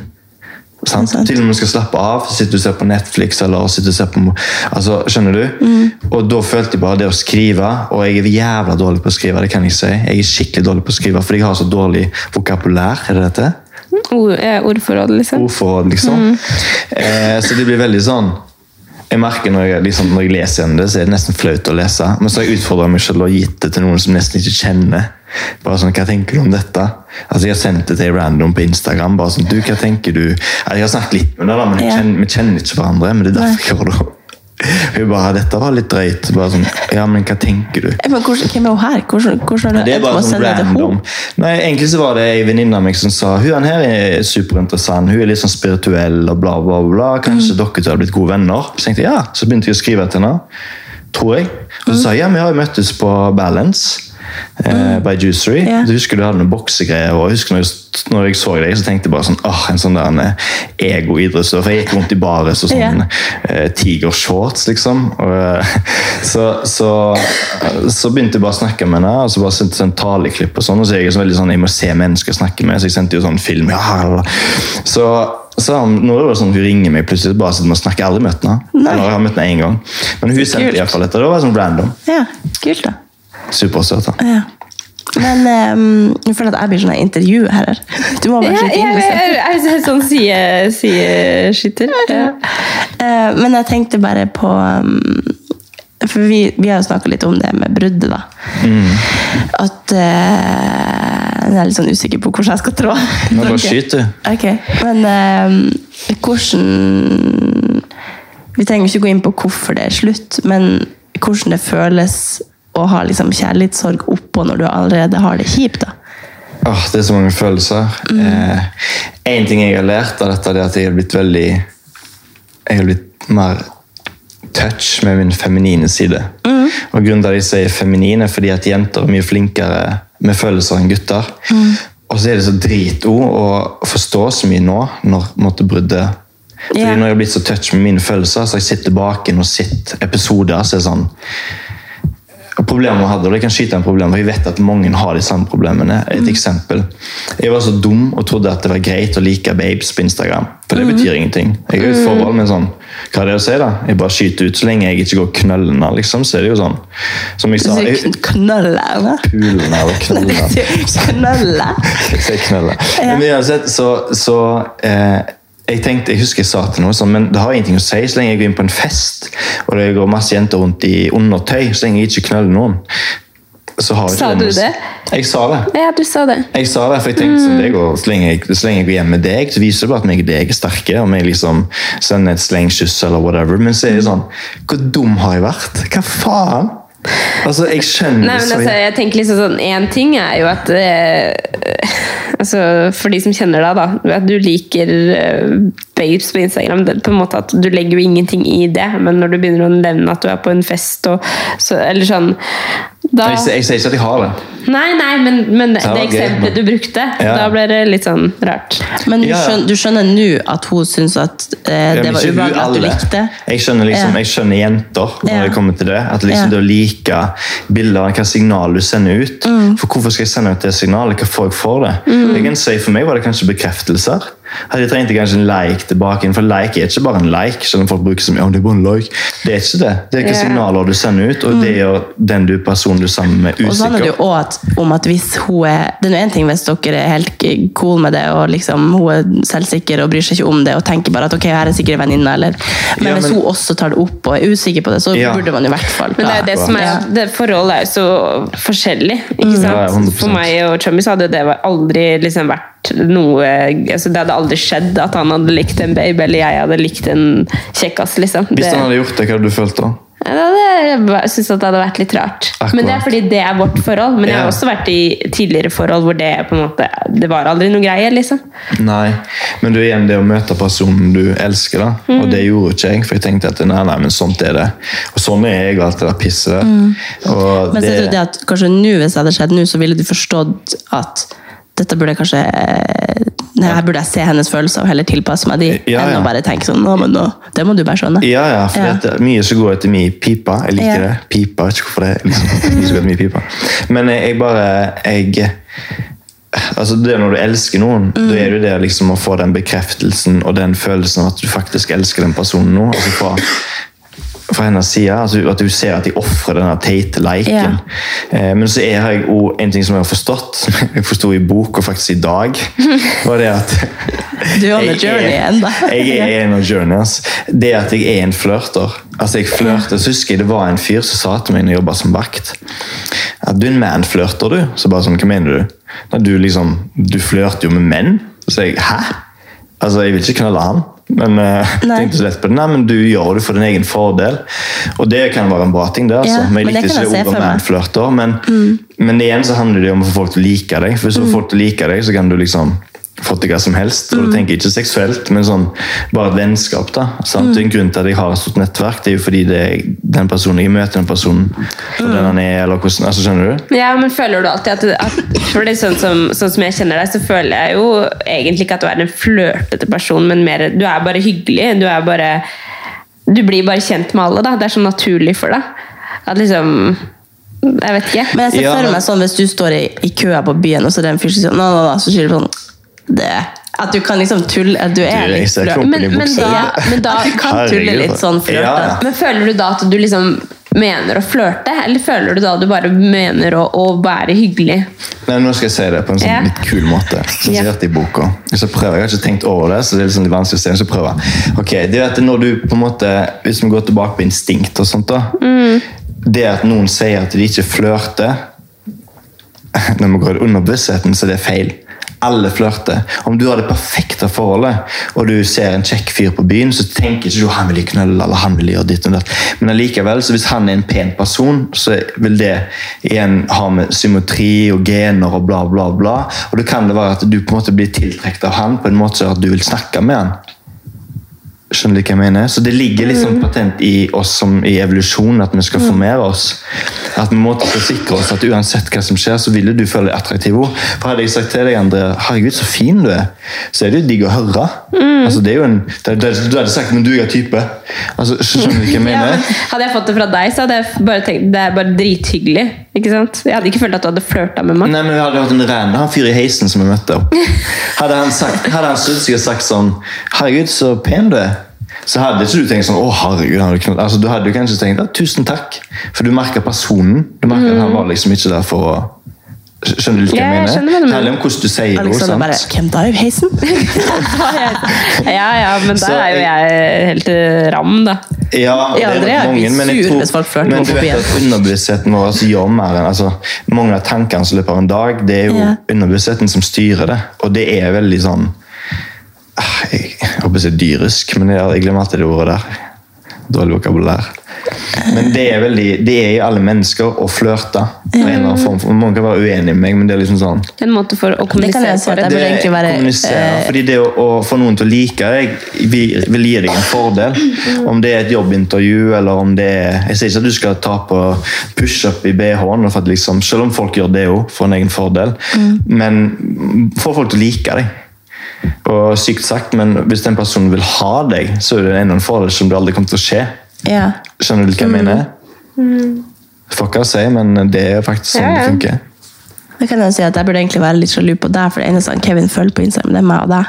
Sant? Til og med du skal slappe av, sitte sitter du og ser på Netflix eller sitter og ser på altså, Skjønner du? Mm. Og da følte jeg bare det å skrive, og jeg er jævla dårlig på å skrive, det kan jeg si. Jeg er skikkelig dårlig på å skrive, fordi jeg har så dårlig vokabulær. er det dette? Ord, eh, ordforråd, liksom. Ordforråd, liksom. Eh, så det blir veldig sånn jeg merker når jeg, liksom, når jeg leser igjen det, så er det nesten flaut å lese. Men så har jeg utfordra meg selv og gitt det til noen som nesten ikke kjenner. Bare sånn, Hva tenker du om dette? Altså Jeg har sendt det til random på Instagram. bare sånn, du, hva tenker du? Jeg har snakket litt med da, men Ja. kjenner, vi kjenner ikke hverandre. Men det er derfor jeg gjør det. [LAUGHS] Hun bare 'Dette var litt drøyt'. Bare sånn, ja, men hva tenker du? Men hvem er hun her? Hvordan, hvordan du Det er bare sånn random. Nei, Egentlig så var det ei venninne av meg som sa hun her er superinteressant, hun er litt sånn spirituell og bla, bla, bla. Kanskje Mm. dere to har blitt gode venner? Så tenkte jeg ja, så begynte jeg å skrive til henne. Tror jeg. Og Mm. så sa jeg ja, vi har jo møttes på Balance. Eh, by Juicery. Yeah. Du husker du hadde noen boksegreier. og jeg husker når jeg, når jeg så deg, så tenkte jeg bare sånn åh, en sånn der en, eh, ego-idrettsutøver. For jeg gikk rundt i bares og sånn yeah. eh, tigershorts, liksom. Og, eh, så, så, så begynte jeg bare å snakke med henne, og så bare sendte jeg en taleklipp og sånn. Og så er jeg så veldig sånn, jeg må se mennesker snakke med, så jeg sendte jo sånn film. Ja, så så han, nå er det sånn, Hun ringer meg plutselig bare sitter og snakker. Jeg har aldri møtt henne. Eller jeg har møtt henne én gang. Men hun sendte iallfall i hvert fall dette. Det var sånn random. Ja, kult da. Supersøt. da. Ja. Men um, jeg føler at jeg blir sånn her intervju her. Du må Ja, bare skyte jeg, inn. jeg, jeg, jeg er sånn side- sideskytter. Ja. Uh, men jeg tenkte bare på um, For vi, vi har jo snakka litt om det med bruddet, da. At uh, Jeg er litt sånn usikker på hvordan jeg skal trå. Nå bare skyt, du. Okay. Men eh, hvordan Vi trenger ikke gå inn på hvorfor det er slutt, men hvordan det føles å ha liksom kjærlighetssorg oppå når du allerede har det kjipt. da. Åh, det er så mange følelser. Eh, en ting jeg har lært av dette, det er at jeg har blitt veldig Jeg har blitt mer touch med min feminine side. Og grunnen til at jeg sier feminin, er fordi at jenter er mye flinkere med følelser enn gutter. Og så er det så dritord å forstå så mye nå, når måtte bruddet Fordi yeah. Når jeg har blitt så touch med mine følelser, så har jeg sett tilbake og sett episoder så er det sånn og Problemet jeg hadde, og det kan skyte en problem, for jeg vet at mange har de samme problemene. Et eksempel. Jeg var så dum og trodde at det var greit å like babes på Instagram. For det betyr ingenting. Jeg er i et forhold, med sånn, hva er det å si da? Jeg bare skyter ut så lenge jeg ikke går knøllende, liksom, så er det jo sånn. Som jeg sa, jeg, knøllene. hva? pulene og knøllene. Knølle? Jeg sier knølle. Men uansett, så, så eh, jeg tenkte, jeg husker jeg sa til noe sånn, men det har ingenting å si så lenge jeg går inn på en fest og det går masse jenter rundt i undertøy, så lenge jeg ikke knaller noen. Så har ikke Sa du det? Jeg sa det. Ja, du sa det. Jeg sa det, for jeg tenkte sånn, det går, så, lenge jeg, så lenge jeg går hjem med deg, så viser det bare at meg og deg er sterke. Om jeg liksom sender et slengkyss eller whatever. Men så er det sånn Hvor dum har jeg vært? Hva faen? Altså, jeg skjønner Nei, men altså, jeg tenker liksom sånn En ting er jo at eh, [LAUGHS] altså, For de som kjenner deg, da. At du liker eh, babes på Instagram. Det, på en måte at Du legger jo ingenting i det, men når du begynner å nevne at du er på en fest og så, Eller sånn da, jeg, jeg sier ikke at jeg har det. Nei, nei, men, men det, Det eksempelet du brukte, Ja. da ble det litt sånn rart. Men du Ja, ja. skjønner, du skjønner nå at hun syns at eh, det Ja, var ubehagelig at du likte? Jeg skjønner, liksom, jeg skjønner jenter når Ja. det kommer til det. At liksom Ja. det å like bilder, hva signal du sender ut. Mm. For Hvorfor skal jeg sende ut det signalet? Hva får jeg for det? Jeg kan si For meg var det kanskje bekreftelser. Hadde jeg trengt kanskje en like tilbake. inn, For like er ikke bare en like. selv om folk bruker som, ja, det er bare en like. Det er ikke det. Det er hvilke signaler du sender ut, og det gjør den du personen du er sammen med, Og så handler det jo også om at hvis hun er Det er nå én ting hvis dere er helt cool med det, og liksom hun er selvsikker og bryr seg ikke om det, og tenker bare at ok, her er sikkert en venninne, eller Men Ja, hvis hun også tar det opp og er usikker på det, så Ja. burde man i hvert fall Men det er det som er, det forholdet er jo så forskjellig. ikke sant? Ja, ja, 100%. For meg og Chummy så hadde det aldri liksom vært noe altså Det hadde aldri skjedd at han hadde likt en babe, eller jeg hadde likt en kjekkas. liksom. Hvis han hadde gjort det, hva hadde du følt da? Ja, Jeg syns det hadde vært litt rart. Akkurat. Men det er fordi det er vårt forhold. Men jeg har også vært i tidligere forhold hvor det på en måte Det var aldri noe greie, liksom. Nei, men du igjen det å møte personen du elsker, da. Mm. Og det gjorde ikke jeg, for jeg tenkte at nei, nei, men sånt er det. Og sånn er jeg og alt det der pisset. Mm. Men så er det det, det at kanskje nå, hvis det hadde skjedd nå, så ville du forstått at dette burde jeg kanskje eh, nei, Her burde jeg se hennes følelser og heller tilpasse meg de, Ja, enn ja. å bare tenke sånn Nå, men nå, det må du bare skjønne. ja, ja, for Ja. det mye som går etter min pipa. Jeg liker det. Pipa, jeg vet ikke hvorfor det er liksom, mye som går etter min pipa. Men jeg, jeg bare jeg, Altså det er Når du elsker noen, Mm. da er det det liksom å få den bekreftelsen og den følelsen at du faktisk elsker den personen nå. altså fra fra hennes side, altså at du ser at de ofrer denne teite leken. Eh, men så er jeg også en ting som jeg har forstått, [LAUGHS] som jeg forsto i bok og faktisk i dag, var det at [LAUGHS] Du er on the journey ennå. Jeg er [LAUGHS] en av journey, ass. Det at jeg er en flørter. Altså, jeg flørter, så husker jeg det var en fyr som sa til meg når jeg jobbet som vakt, at du er en man-flørter, du. Så bare sånn, hva mener du? Nei, du liksom, du flørter jo med menn. Så jeg, hæ? Altså, jeg vil ikke knalle han. Men jeg tenkte så lett på det. Nei, men du gjør det for din egen fordel. Og det kan være en bra ting, det. altså. Ja, men jeg det likte ikke jeg ordet for meg. man-flørter. Men, men igjen så handler det om å få folk til å like deg. For hvis mm. folk liker deg, så kan du liksom få til hva som helst. Og du tenker ikke seksuelt, men sånn, bare vennskap. da. Sant? Er en grunn til at jeg har et stort nettverk. Det er jo fordi det er den personen jeg møter, den personen for den han er, eller hvordan, altså Skjønner du? Ja, men føler du alltid at, at For det er sånn som, sånn som jeg kjenner deg, så føler jeg jo egentlig ikke at du er en flørtete person, men mer Du er bare hyggelig. Du er bare Du blir bare kjent med alle, da. Det er så naturlig for deg. At liksom Jeg vet ikke. Men jeg ser Ja, for meg sånn hvis du står i, i køa på byen, og så er det en fyr som sier nå, nå, så sier du sånn det, At du kan liksom tulle At du er Du, litt flørt. Men, men, da, men da du [LAUGHS] kan tulle litt sånn flørte. Ja, ja. Men føler du da at du liksom mener å flørte, eller føler du da at du bare mener å, å være hyggelig? Nei, nå skal jeg si det på en sånn Ja. litt kul måte. Som Ja. i boka. Så prøver jeg. jeg har ikke tenkt over det, så det er litt det vanskelig å se. Så prøver jeg. Ok, det er at når du på en måte, Hvis vi går tilbake på instinkt og sånt da. Det at noen sier at de ikke flørter Når vi går under bevisstheten, så er det feil. Alle flørter. Om du har det perfekte forholdet, og du ser en kjekk fyr på byen, så tenker ikke du han vil knulle eller han vil gjøre ditt og datt. Men allikevel, så hvis han er en pen person, så vil det igjen ha med symmetri og gener og bla, bla, bla. Og det kan det være at du på en måte blir tiltrukket av han på en måte at du vil snakke med han. Skjønner du hva jeg mener? Så det ligger liksom patent i oss som i evolusjonen at vi skal formere oss. At vi må forsikre oss at uansett hva som skjer, så ville du føle deg attraktiv. For hadde jeg sagt til deg, André, herregud, så fin du er, så er det jo digg å høre. Altså, det er jo en, det, det, du hadde sagt, men du er type. Altså, skjønner du hva jeg [LAUGHS] Ja, mener? men hadde jeg fått det fra deg, så hadde jeg bare tenkt det er bare drithyggelig. Ikke sant? Jeg hadde ikke følt at du hadde flørta med meg. Nei, men Vi hadde hatt en random han fyr i heisen som vi møtte. [LAUGHS] Hadde han sagt, hadde han snudd seg og sagt sånn Herregud, så pen du er. Så hadde ikke du tenkt sånn Å, herregud. Han hadde altså, du hadde jo kanskje tenkt ja, tusen takk. For du merka personen. Du merket at han var liksom ikke der for å Skjønner du hva jeg mener? Det handler om hvordan du sier. Alexander sant? bare Hvem da i heisen? [LAUGHS] Ja, ja, men da er jo jeg helt eh, ram, da. Ja, det er mange, men jeg tror- Men du vet at underbevisstheten vår altså, gjør mer enn altså, Mange av tankene som løper en dag, det er jo Ja. underbevisstheten som styrer det. Og det er veldig sånn Jeg, jeg håper å si dyrisk, men jeg, jeg glemmer alltid det ordet der. Dårlig vokabulær. Men det er veldig, det er i alle mennesker å flørte. på en eller annen form. for- kan være uenig med meg, men det er liksom sånn En måte for å Det kan kommunisere det, jeg det. være kommunisere. eh, Fordi det å, å få noen til å like deg vil, vil gi deg en fordel. Om det er et jobbintervju, eller om det er Jeg sier ikke at du skal ta på pushup i BH-en, liksom, selv om folk gjør det òg, for en egen fordel. Men få folk til å like deg. Og sykt sagt, men hvis den personen vil ha deg, så er det en fordel som det aldri kommer til å skje. Ja. Skjønner du hva jeg mener? Får ikke si, men det er faktisk sånn Ja, ja. det funker. Da kan jeg si at jeg burde egentlig være litt sjalu på deg, for det eneste han Kevin følger på Instagram, det er meg og deg.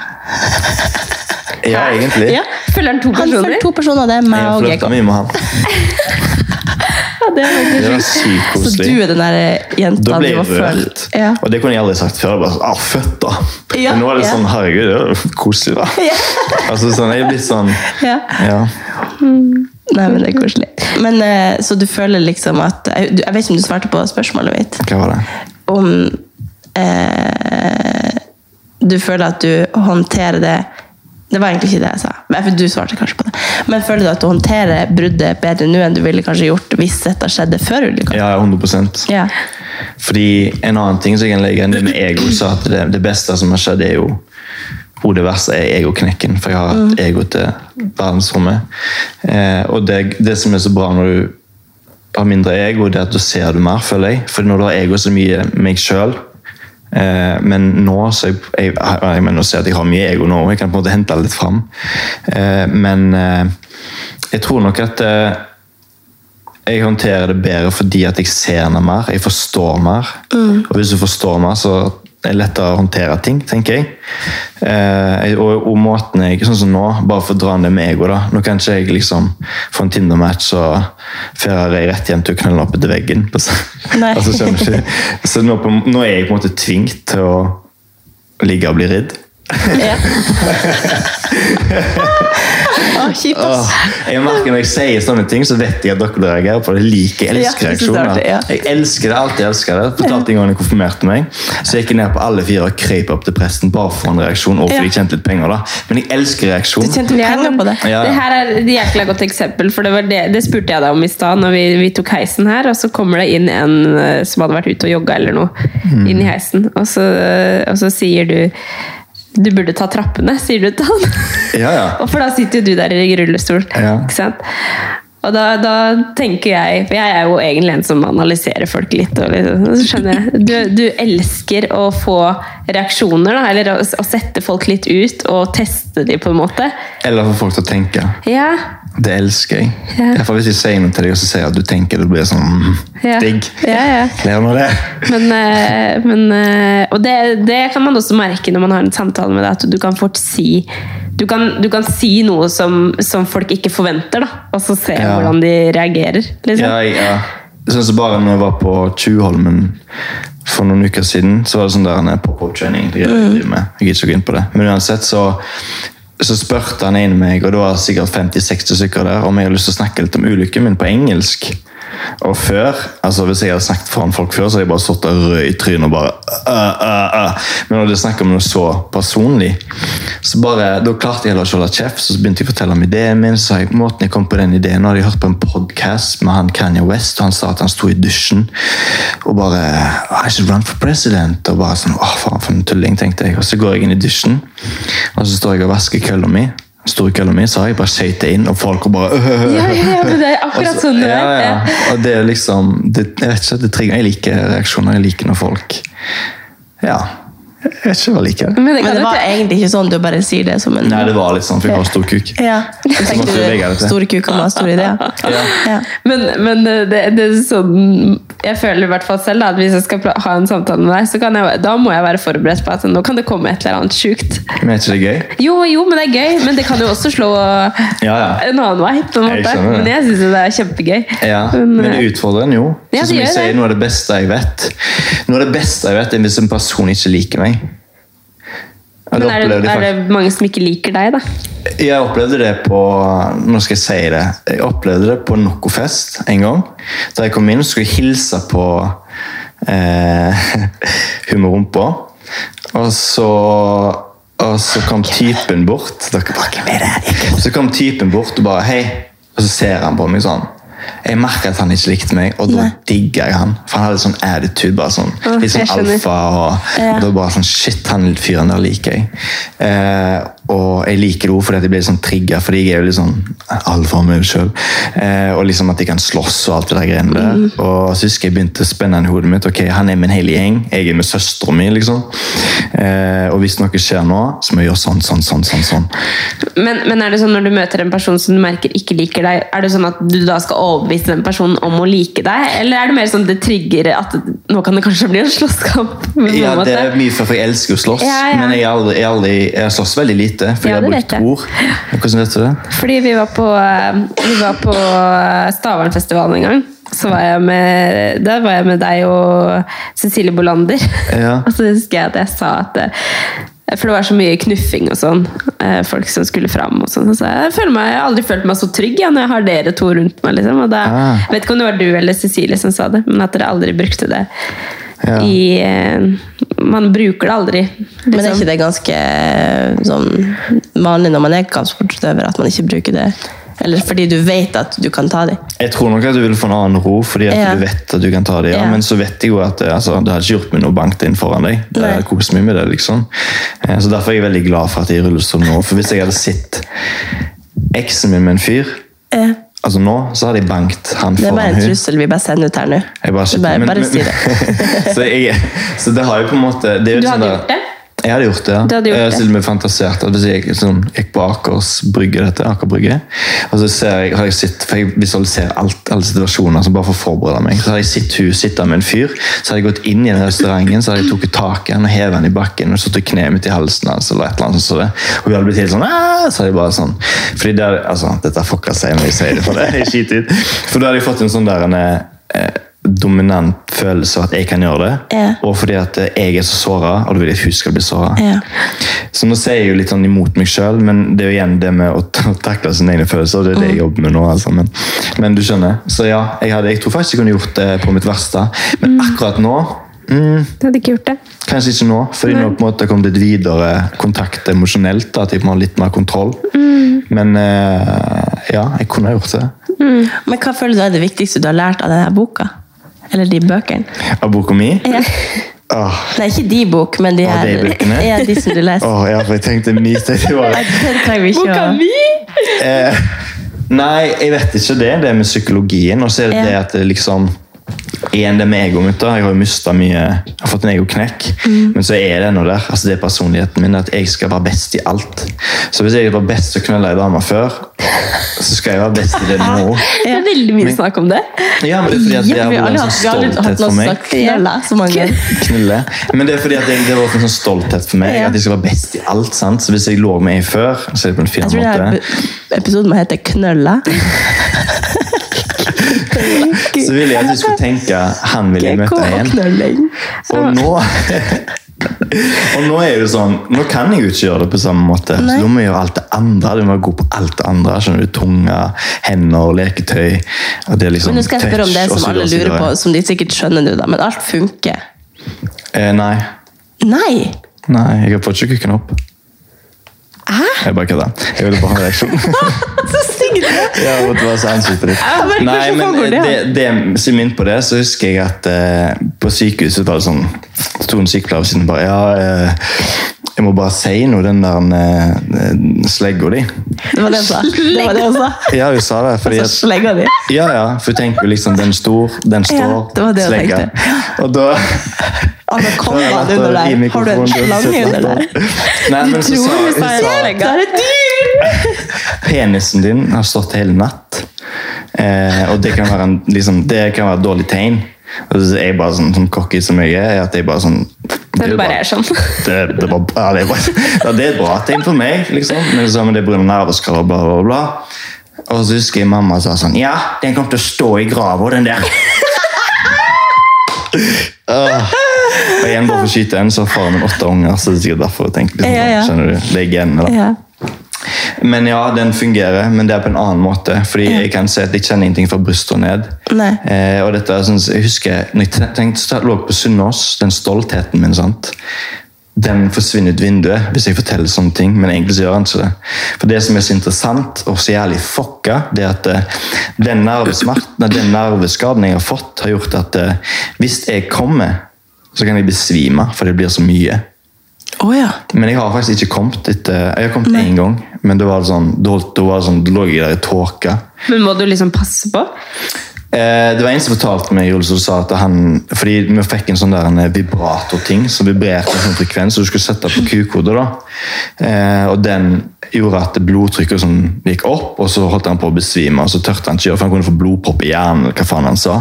Ja, egentlig. Ja. Følger han to Han følger to personer, det er meg og Gekko. [LAUGHS] Ja, det faktisk Det var sykt Så du er den der jenta Da ble du jeg var rørt. Ja. Og det kunne jeg aldri sagt før. bare sånn, ah, født da. Ja, Men nå er det ja. sånn, herregud, det er koselig da. Altså sånn, jeg er blitt sånn, Ja. ja. Nei, men det er koselig. Men, eh, så du føler liksom at Jeg jeg vet ikke om du svarte på spørsmålet mitt. Hva var det? Om eh, du føler at du håndterer det Det var egentlig ikke det jeg sa. Men Du svarte kanskje på det. Men føler du at du håndterer bruddet bedre nå enn du ville kanskje gjort hvis dette skjedde før ulykka? Ja, 100% Ja. Fordi en annen ting som jeg kan legge inn, det med ego, så at det, det beste som har skjedd er jo og det verste er egoknekken, for jeg har hatt ego til verdensrommet. Eh, og det, det som er så bra når du har mindre ego, det er at du ser det mer, føler jeg. For når du har ego så mye meg sjøl Men nå så jeg, jeg, jeg, jeg si at jeg har mye ego nå, og jeg kan på en måte hente det litt fram. Eh, men eh, jeg tror nok at eh, jeg håndterer det bedre fordi at jeg ser henne mer, jeg forstår mer. Og hvis du forstår mer, så er lettere å håndtere ting, tenker jeg. Eh, og, og måten jeg, sånn som nå, bare for å dra ned med ego da, nå kan ikke jeg liksom få en Tinder-match og fører jeg rett hjem til å knulle opp etter veggen. [LAUGHS] Altså? [LAUGHS] Så nå, på, nå er jeg på en måte tvingt til å ligge og bli ridd. Ja. ah, kjipt, ass. Jeg merker Når jeg sier sånne ting, så vet jeg at dere reagerer på det. Like jeg Ja, jeg det er reaksjoner. artig, ja. Jeg elsker det, alltid elsker det. Fortalte en gang jeg konfirmerte meg, så jeg gikk ned på alle fire og krøp opp til presten bare for en reaksjon. Og fordi jeg tjente litt penger da. Men jeg elsker reaksjon. Du tjente penger på det. Ja, ja. Det her er et jækla godt eksempel, for det, var det, det spurte jeg deg om i stad når vi, vi tok heisen her, og så kommer det inn en eh, som hadde vært ute og jogga eller noe, Mm. inn i heisen, og så, og så sier du du burde ta trappene, sier du til han. Ja, ja. Og [LAUGHS] for da sitter jo du der i rullestol. Ja. Ikke sant? Og da, da tenker jeg For jeg er jo egentlig en som analyserer folk litt. Og liksom, så skjønner jeg. Du, du elsker å få reaksjoner, da, eller å, å sette folk litt ut og teste dem på en måte. Eller få folk til å tenke. Ja, Det elsker jeg. Ja. Derfor Hvis jeg sier noe til deg og så sier at du tenker, det blir sånn yeah. Ja. digg. Yeah, yeah. Det. Men, eh, men eh, Og det, det kan man også merke når man har en samtale med deg, at du kan fort si du kan, du kan si noe som, som folk ikke forventer, da, og så se Ja. hvordan de reagerer. Liksom. Ja, ja. Sånn som bare når jeg var på Tjuvholmen for noen uker siden, så var det sånn der pop-up-training. med. Jeg gidder ikke å gå inn på det. Men uansett så, så spurte han inn meg, og det var sikkert 50-60 stykker der, om jeg hadde lyst til å snakke litt om ulykken min på engelsk. Og før, altså Hvis jeg hadde snakket foran folk før, så hadde jeg bare stått der rød i trynet og bare uh, uh, uh. Men når det snakket om noe så personlig, så bare, da klarte jeg heller å holde kjeft. Så begynte jeg å fortelle om ideen min. så jeg, måten jeg kom på den ideen, hadde jeg hørt på en podcast med han Kanye West, og han sa at han sto i dusjen og bare I should run for president. Og bare sånn, åh faen for en tulling, tenkte jeg. Og så går jeg inn i dusjen, og så står jeg og vasker kølla mi. Store kølla mi, så har jeg bare skøytet inn, og folk og bare øh, [LAUGHS] Ja, ja, ja, men det er akkurat sånn det. Ja. Og det er liksom det, Jeg vet ikke, det trigger Jeg liker reaksjoner. Jeg liker når folk Ja. Jeg vet ikke hva jeg liker. Men det, var egentlig ikke sånn, du bare sier det som en Nei, det var litt sånn, for jeg har stor kuk. Ja. [LAUGHS] Det store kuker må ha store ideer. Ja. Men, men det, det er sånn Jeg føler i hvert fall selv da, at hvis jeg skal ha en samtale med deg, så kan jeg, da må jeg være forberedt på at nå kan det komme et eller annet sjukt. Men er ikke det gøy? Jo, jo, men det er gøy. Men det kan jo også slå Ja, ja. en annen vei. på en måte. Jeg. Men jeg syns det er kjempegøy. Ja, Men, men det eh, utfordrer en jo. Ja, som jeg sier, det. Noe av det beste jeg vet Noe av det beste jeg vet er hvis en person ikke liker meg. Ja, Men er det, er det mange som ikke liker deg, da? Jeg opplevde det på Nå skal jeg si det. Jeg opplevde det på Nokofest en gang. Da jeg kom inn, skulle jeg hilse på eh, [LAUGHS] hun. Og så og så kom typen bort Dere bare, hvem er det? Så kom typen bort og bare Hei. Og så ser han på meg sånn. Jeg merka at han ikke likte meg, og da digga jeg han. For han hadde sånn attitude. bare sånn, Litt sånn alfa. Og, Ja. og da bare sånn, Shit, han fyren der liker jeg. Eh, og jeg liker henne fordi jeg blir sånn trigga, fordi jeg er jo litt sånn alfa meg sjøl. Eh, og liksom at jeg kan slåss og alt det der greiene der. Mm. Og så husker jeg begynte å spenne i hodet mitt. ok, Han er min hele gjeng, jeg er med søstera mi. liksom. Eh, og hvis noe skjer nå, så må jeg gjøre sånn, sånn, sånn. sånn, sånn. Men, men er det sånn når du møter en person som du merker ikke liker deg, er det sånn at du da skal overbevise den personen om å like deg? Eller er det mer sånn det trigger at nå kan det kanskje bli en slåsskamp? Ja, det er mye for, for jeg elsker å slåss, Ja, ja. men jeg, aldri, jeg, aldri, jeg har slåss veldig lite. For Ja, jeg har brukt ord. Hvordan vet du det? Fordi vi var på, eh, vi var på eh, Stavernfestivalen en gang. Så var jeg med, der var jeg med deg og Cecilie Bolander. Ja. [LAUGHS] og så husker jeg at jeg sa at eh, For det var så mye knuffing og sånn. Folk som skulle fram. og sånn. Så jeg, føler meg, jeg har aldri følt meg så trygg ja, når jeg har dere to rundt meg. Liksom. Og da, Ah. Vet ikke om det var du eller Cecilie som sa det, men at dere aldri brukte det. Ja. I, eh, man bruker det aldri. Men er liksom. ikke det ganske eh, sånn vanlig når man er kampsportutøver, at man ikke bruker det? Eller fordi du vet at du kan ta dem? Jeg tror nok at du vil få en annen ro, fordi at Ja. du vet at du kan ta det. Ja. Ja. Men så vet jeg jo at det, altså, det hadde ikke gjort meg noe bank inn foran deg. Det hadde kost meg med det, liksom. Eh, Så Derfor er jeg veldig glad for at jeg er i rullestol nå. For hvis jeg hadde sett eksen min med en fyr Ja. Altså nå, så har de bankt han Det er bare en trussel vi bare sender ut her nå. Jeg bare, bare, men- bare men- si det. [LAUGHS] så, jeg, så det har jo på en måte det er jo Du sånn hadde gjort det? Jeg hadde gjort det. ja. Hadde gjort jeg har det. til og med fantasert at hvis jeg gikk, sånn, gikk på Akers brygge, dette, Aker brygge, og så ser jeg, har jeg sitt, for jeg visualiserer alt, alle situasjoner som bare for å forberede meg. Så har jeg sett hun sitte med en fyr, så har jeg gått inn i den restauranten, så har jeg tatt tak i han og hevet han i bakken og satt kneet mitt i halsen hans, eller et eller annet sånt. Og vi hadde blitt helt sånn, «Aah!» så hadde jeg bare sånn. Fordi der, altså, dette fucker seg når jeg sier det, for [LAUGHS] det er ut. For da hadde jeg fått en sånn der en, eh, dominant følelse av at jeg kan gjøre det, Ja. og fordi at jeg er så såret, og da vil jeg at hun skal bli såret. Ja. Så nå ser jeg jo litt sånn imot meg sjøl, men det er jo igjen det med å, ta- takle sine egne følelser. og Det er det jeg jobber med nå. altså. Men, men du skjønner. Så ja, jeg, hadde, jeg tror faktisk jeg kunne gjort det på mitt verste. Men akkurat nå mm, Du hadde ikke gjort det? Kanskje ikke nå, fordi nå på en måte kom det et videre kontakt emosjonelt. At jeg må ha litt mer kontroll. Men eh, ja, jeg kunne ha gjort det. Men hva føler du er det viktigste du har lært av denne boka? Eller de bøkene? Av boka mi? Ja. Oh. Nei, ikke de bok, men de her. de bøkene? [LAUGHS] Ja, de som du leser. åh, ja, for jeg tenkte [LAUGHS] mi ikke å Eh, nei, jeg vet ikke det. Det med psykologien. Og så er det Ja. det at det liksom Igjen det med egoet Jeg har jo mista mye Jeg har fått en egoknekk. Mm. Men så er det noe der. altså Det er personligheten min. At jeg skal være best i alt. Så hvis jeg var best til å knulle ei dame før, så skal jeg være best i det nå. [LAUGHS] Det er veldig mye snakk om det. Ja, men det er fordi at det har vært en sånn har stolthet for meg. sagt knulla så mange. Knulle. Men det er fordi at det, det var en sånn stolthet for meg. At jeg skal være best i alt. sant? Så hvis jeg lå med ei før, så er det på en fin Jeg tror måte. episoden må hete Knølla. [LAUGHS] Så ville jeg at du skulle tenke han vil jeg møte igjen. Og nå Og nå er det sånn Nå kan jeg jo ikke gjøre det på samme måte. Så Nei. da må jeg gjøre alt det andre. Du må god på alt det andre. skjønner du, Tunge, hender, leketøy. Og det liksom Men nå skal jeg spørre om det som alle så lurer på, som de sikkert skjønner nå, da. Men alt funker. Eh, nei. Nei! Nei, jeg fått ikke kukken opp. Hæ? Jeg bare kødda. Jeg ville bare ha en reaksjon. [LAUGHS] Så stygg du! Jeg måtte bare se ansiktet ditt. Nei, men det? det, siden min på det, så husker jeg at eh, på sykehuset var det sånn sto en sykepleier siden bare Ja, eh, jeg må bare si noe, den der eh, slegga di. Det var det hun sa. Det var det hun sa. Ja, hun sa det. Fordi Så at, slegga di. ja, ja, for hun tenker jo liksom den stor, den står, Ja, det var det hun slegga. tenkte. Og da anakondaen under der. Har du en slange under der? Nei, men så sa, hun Det er et dyr! penisen din har stått hele natt. Eh, og det kan være, en, liksom, det kan være et dårlig tegn. Og så er jeg bare sånn, sånn cocky som jeg er at jeg bare sånn Det bare [LAUGHS] er sånn. det, det, var, ja, det, var, ja, det er bra tegn for meg, liksom. Men så, det er pga. nerveskader, bla, bla, bla. Og så husker jeg mamma sa sånn Ja, den kommer til å stå i grava, den der. uh, [LAUGHS] Og igjen bare for å skyte en, så har faren min åtte unger, så det er sikkert derfor jeg tenker liksom, Ja, ja. skjønner du, det er genene da. Ja. Men ja, den fungerer, men det er på en annen måte. Fordi jeg kan si at jeg kjenner ingenting fra brystet og ned. Eh, og dette sånn, jeg husker, når jeg tenkte, så lå på Sunnaas, den stoltheten min, sant? den forsvinner ut vinduet hvis jeg forteller sånne ting, men egentlig så gjør han ikke det. For det som er så interessant og så jævlig fucka, det er at eh, den, nervesmerten, den nerveskaden jeg har fått, har gjort at eh, hvis jeg kommer, så kan jeg besvime, for det blir så mye. Å ja. Men jeg har faktisk ikke kommet etter Jeg har kommet én gang, men det var sånn, da, da, var det sånn, da lå jeg der i tåke. Men må du liksom passe på? Eh, det var en som fortalte meg Jules, som sa at han Fordi vi fikk en sånn der en vibratorting som vibrerte en sånn frekvens, og du skulle sette på kukhodet. da. Eh, og den gjorde at blodtrykket sånn gikk opp, og så holdt han på å besvime. og Så tørte han ikke gjøre, for han kunne få blodpropp i hjernen. eller hva faen han sa.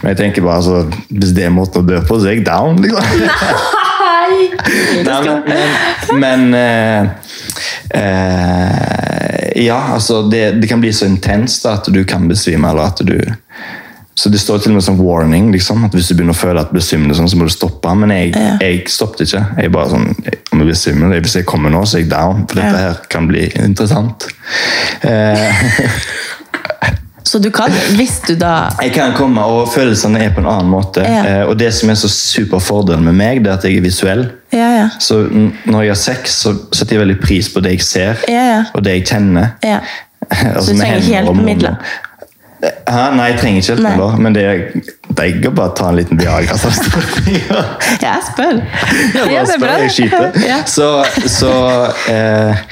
Men jeg tenker bare, altså, hvis det er måten å dø på, så er jeg down. liksom. [LAUGHS] [LAUGHS] Nei, [LAUGHS] Nei men, men uh, uh, Ja, altså det, det kan bli så intenst at du kan besvime, eller at du så Det står til og med som warning, liksom, at hvis du begynner å føle at du besvimer, sånn, så må du stoppe. Men jeg, jeg stoppet ikke. Jeg bare sånn, om jeg besvimer, Hvis jeg kommer nå, så er jeg down. For dette her kan bli interessant. Eh, [LAUGHS] Så du kan, hvis du da Jeg kan komme, og følelsene er på en annen måte. Ja. Eh, og det som er så super fordelen med meg, det er at jeg er visuell. Ja, ja. Så når jeg har sex, så setter jeg veldig pris på det jeg ser, Ja, ja. og det jeg kjenner. ja. [LAUGHS] Altså, Så du trenger ikke hjelpemidler? Hæ? Nei, jeg trenger ikke helt hjelpemidler, men det er digg å bare ta en liten Viagra. så. [LAUGHS] Jeg spør. Ja, bare spør, jeg skyter. [LAUGHS] Ja. Så, så eh,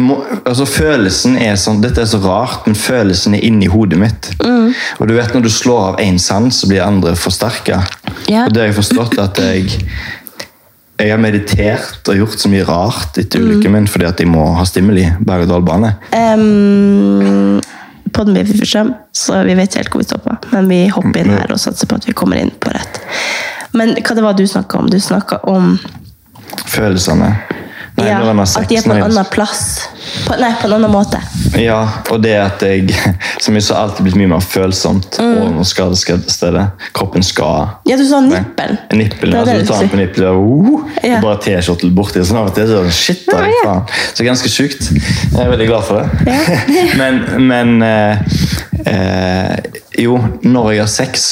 må, altså Følelsen er sånn Dette er så rart, men følelsen er inni hodet mitt. Mm. Og du vet Når du slår av én sans, så blir andre forsterka. Ja. Og det har jeg forstått at jeg jeg har meditert og gjort så mye rart etter Mm. ulykken min fordi at jeg må ha stimuli. berg-og-dal-bane. Um, for skjøm, så vi vet helt hvor vi stopper. Men vi hopper inn her og satser på at vi kommer inn på rett. Men hva det var du snakka om? Du snakka om Følelsene. Nei, ja, at de er på en annen plass. På, nei, på en annen måte. Ja, og det at jeg [LAUGHS] som jeg sa, alltid blitt mye mer følsomt Mm. over skadestedet. Kroppen skal Ja, du sa nippelen. Nippelen, Det altså det du tar den på nippelen, og, uh, Ja. bare T-skjorte borti, sånn av og til så er sånn, shit, da, Ja, ja. faen. Så ganske sykt. Jeg er veldig glad for det. [LAUGHS] men men eh, eh, jo, når jeg har sex,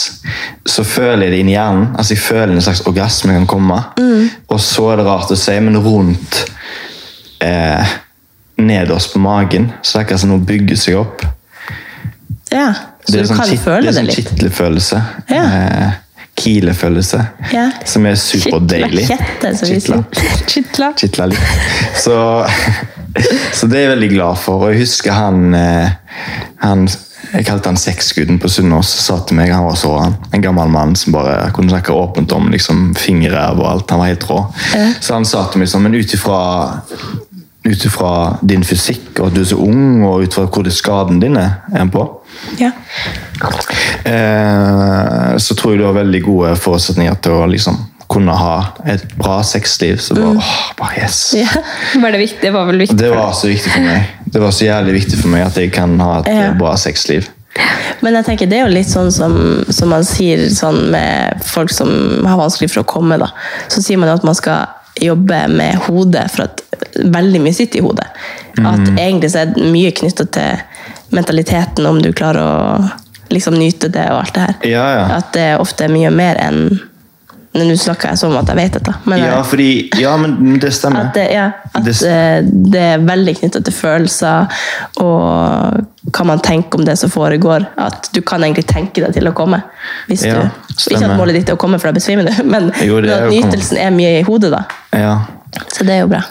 så føler jeg det inni hjernen. Altså Jeg føler en slags orgasme kan komme. Mm. Og så er det rart å si, men rundt eh, nederst på magen, så det er akkurat som noe bygger seg opp. Ja, så Det er du sånn kan kitt, føle det. er litt. sånn kitlefølelse. Ja. Eh, Kilefølelse. Ja. Som er superdeilig. Kitla. Kitler. Kitler litt. Så, så det er jeg veldig glad for. Og jeg husker han, eh, han Jeg kalte han sexguden på Sunnaas. Sa til meg, han var så han, en gammel mann som bare kunne snakke åpent om liksom, fingerræv og alt. Han var helt rå. Så han sa til meg sånn, men ut ifra ut ifra din fysikk og at du er så ung, og ut fra hvor skaden din er, er på, Ja. eh, så tror jeg du har veldig gode forutsetninger til å liksom kunne ha et bra sexliv. Så bare, åh, bare yes. Ja. Var det viktig? Det var vel viktig Det var så viktig for meg. Det var så jævlig viktig for meg at jeg kan ha et Ja. bra sexliv. Men jeg tenker det er jo litt sånn som, som man sier sånn med folk som har vanskelig for å komme. da. Så sier man at man skal jobbe med hodet, for at veldig mye sitter i hodet. At Mhm. egentlig så er det mye knytta til mentaliteten, om du klarer å liksom nyte det og alt det her. Ja, ja. At det ofte er mye mer enn Nå snakker jeg som at jeg vet dette, men Ja, fordi, ja, men det stemmer. at, det, ja, at Det- eh, det er veldig knyttet til følelser og hva man tenker om det som foregår. At du kan egentlig tenke deg til å komme. Hvis du, ikke at målet ditt er å komme, for da besvimer du, [LAUGHS] men, Jo, men at nytelsen er mye i hodet. da. Ja, Så det er jo bra.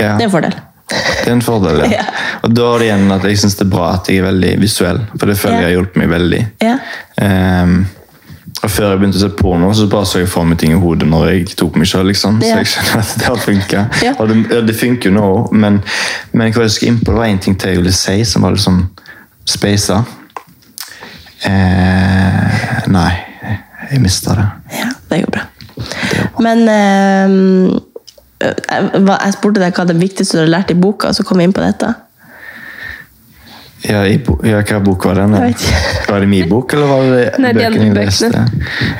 ja. Det er en fordel. Det er en fordel, ja. [LAUGHS] Og da er det igjen at jeg syns det er bra at jeg er veldig visuell, for det føler jeg har hjulpet meg veldig. Ja. Ehm, Og Før jeg begynte å se porno, så bare så jeg for meg ting i hodet når jeg tok meg selv, liksom. Ja. Så jeg skjønner at det har funket. [LAUGHS] Ja. Og det, det funker jo nå, men, men hva jeg skulle inn på, det var en ting til jeg ville si, som var litt sånn spasa. Eh, nei, jeg mista det. Ja, det går bra. Men eh, jeg, jeg spurte deg hva det viktigste du har lært i boka, og så kom vi inn på dette. Ja, i bo ja, hva bok var den? [LAUGHS] Var det min bok, eller var det Nei, bøkene jeg leste?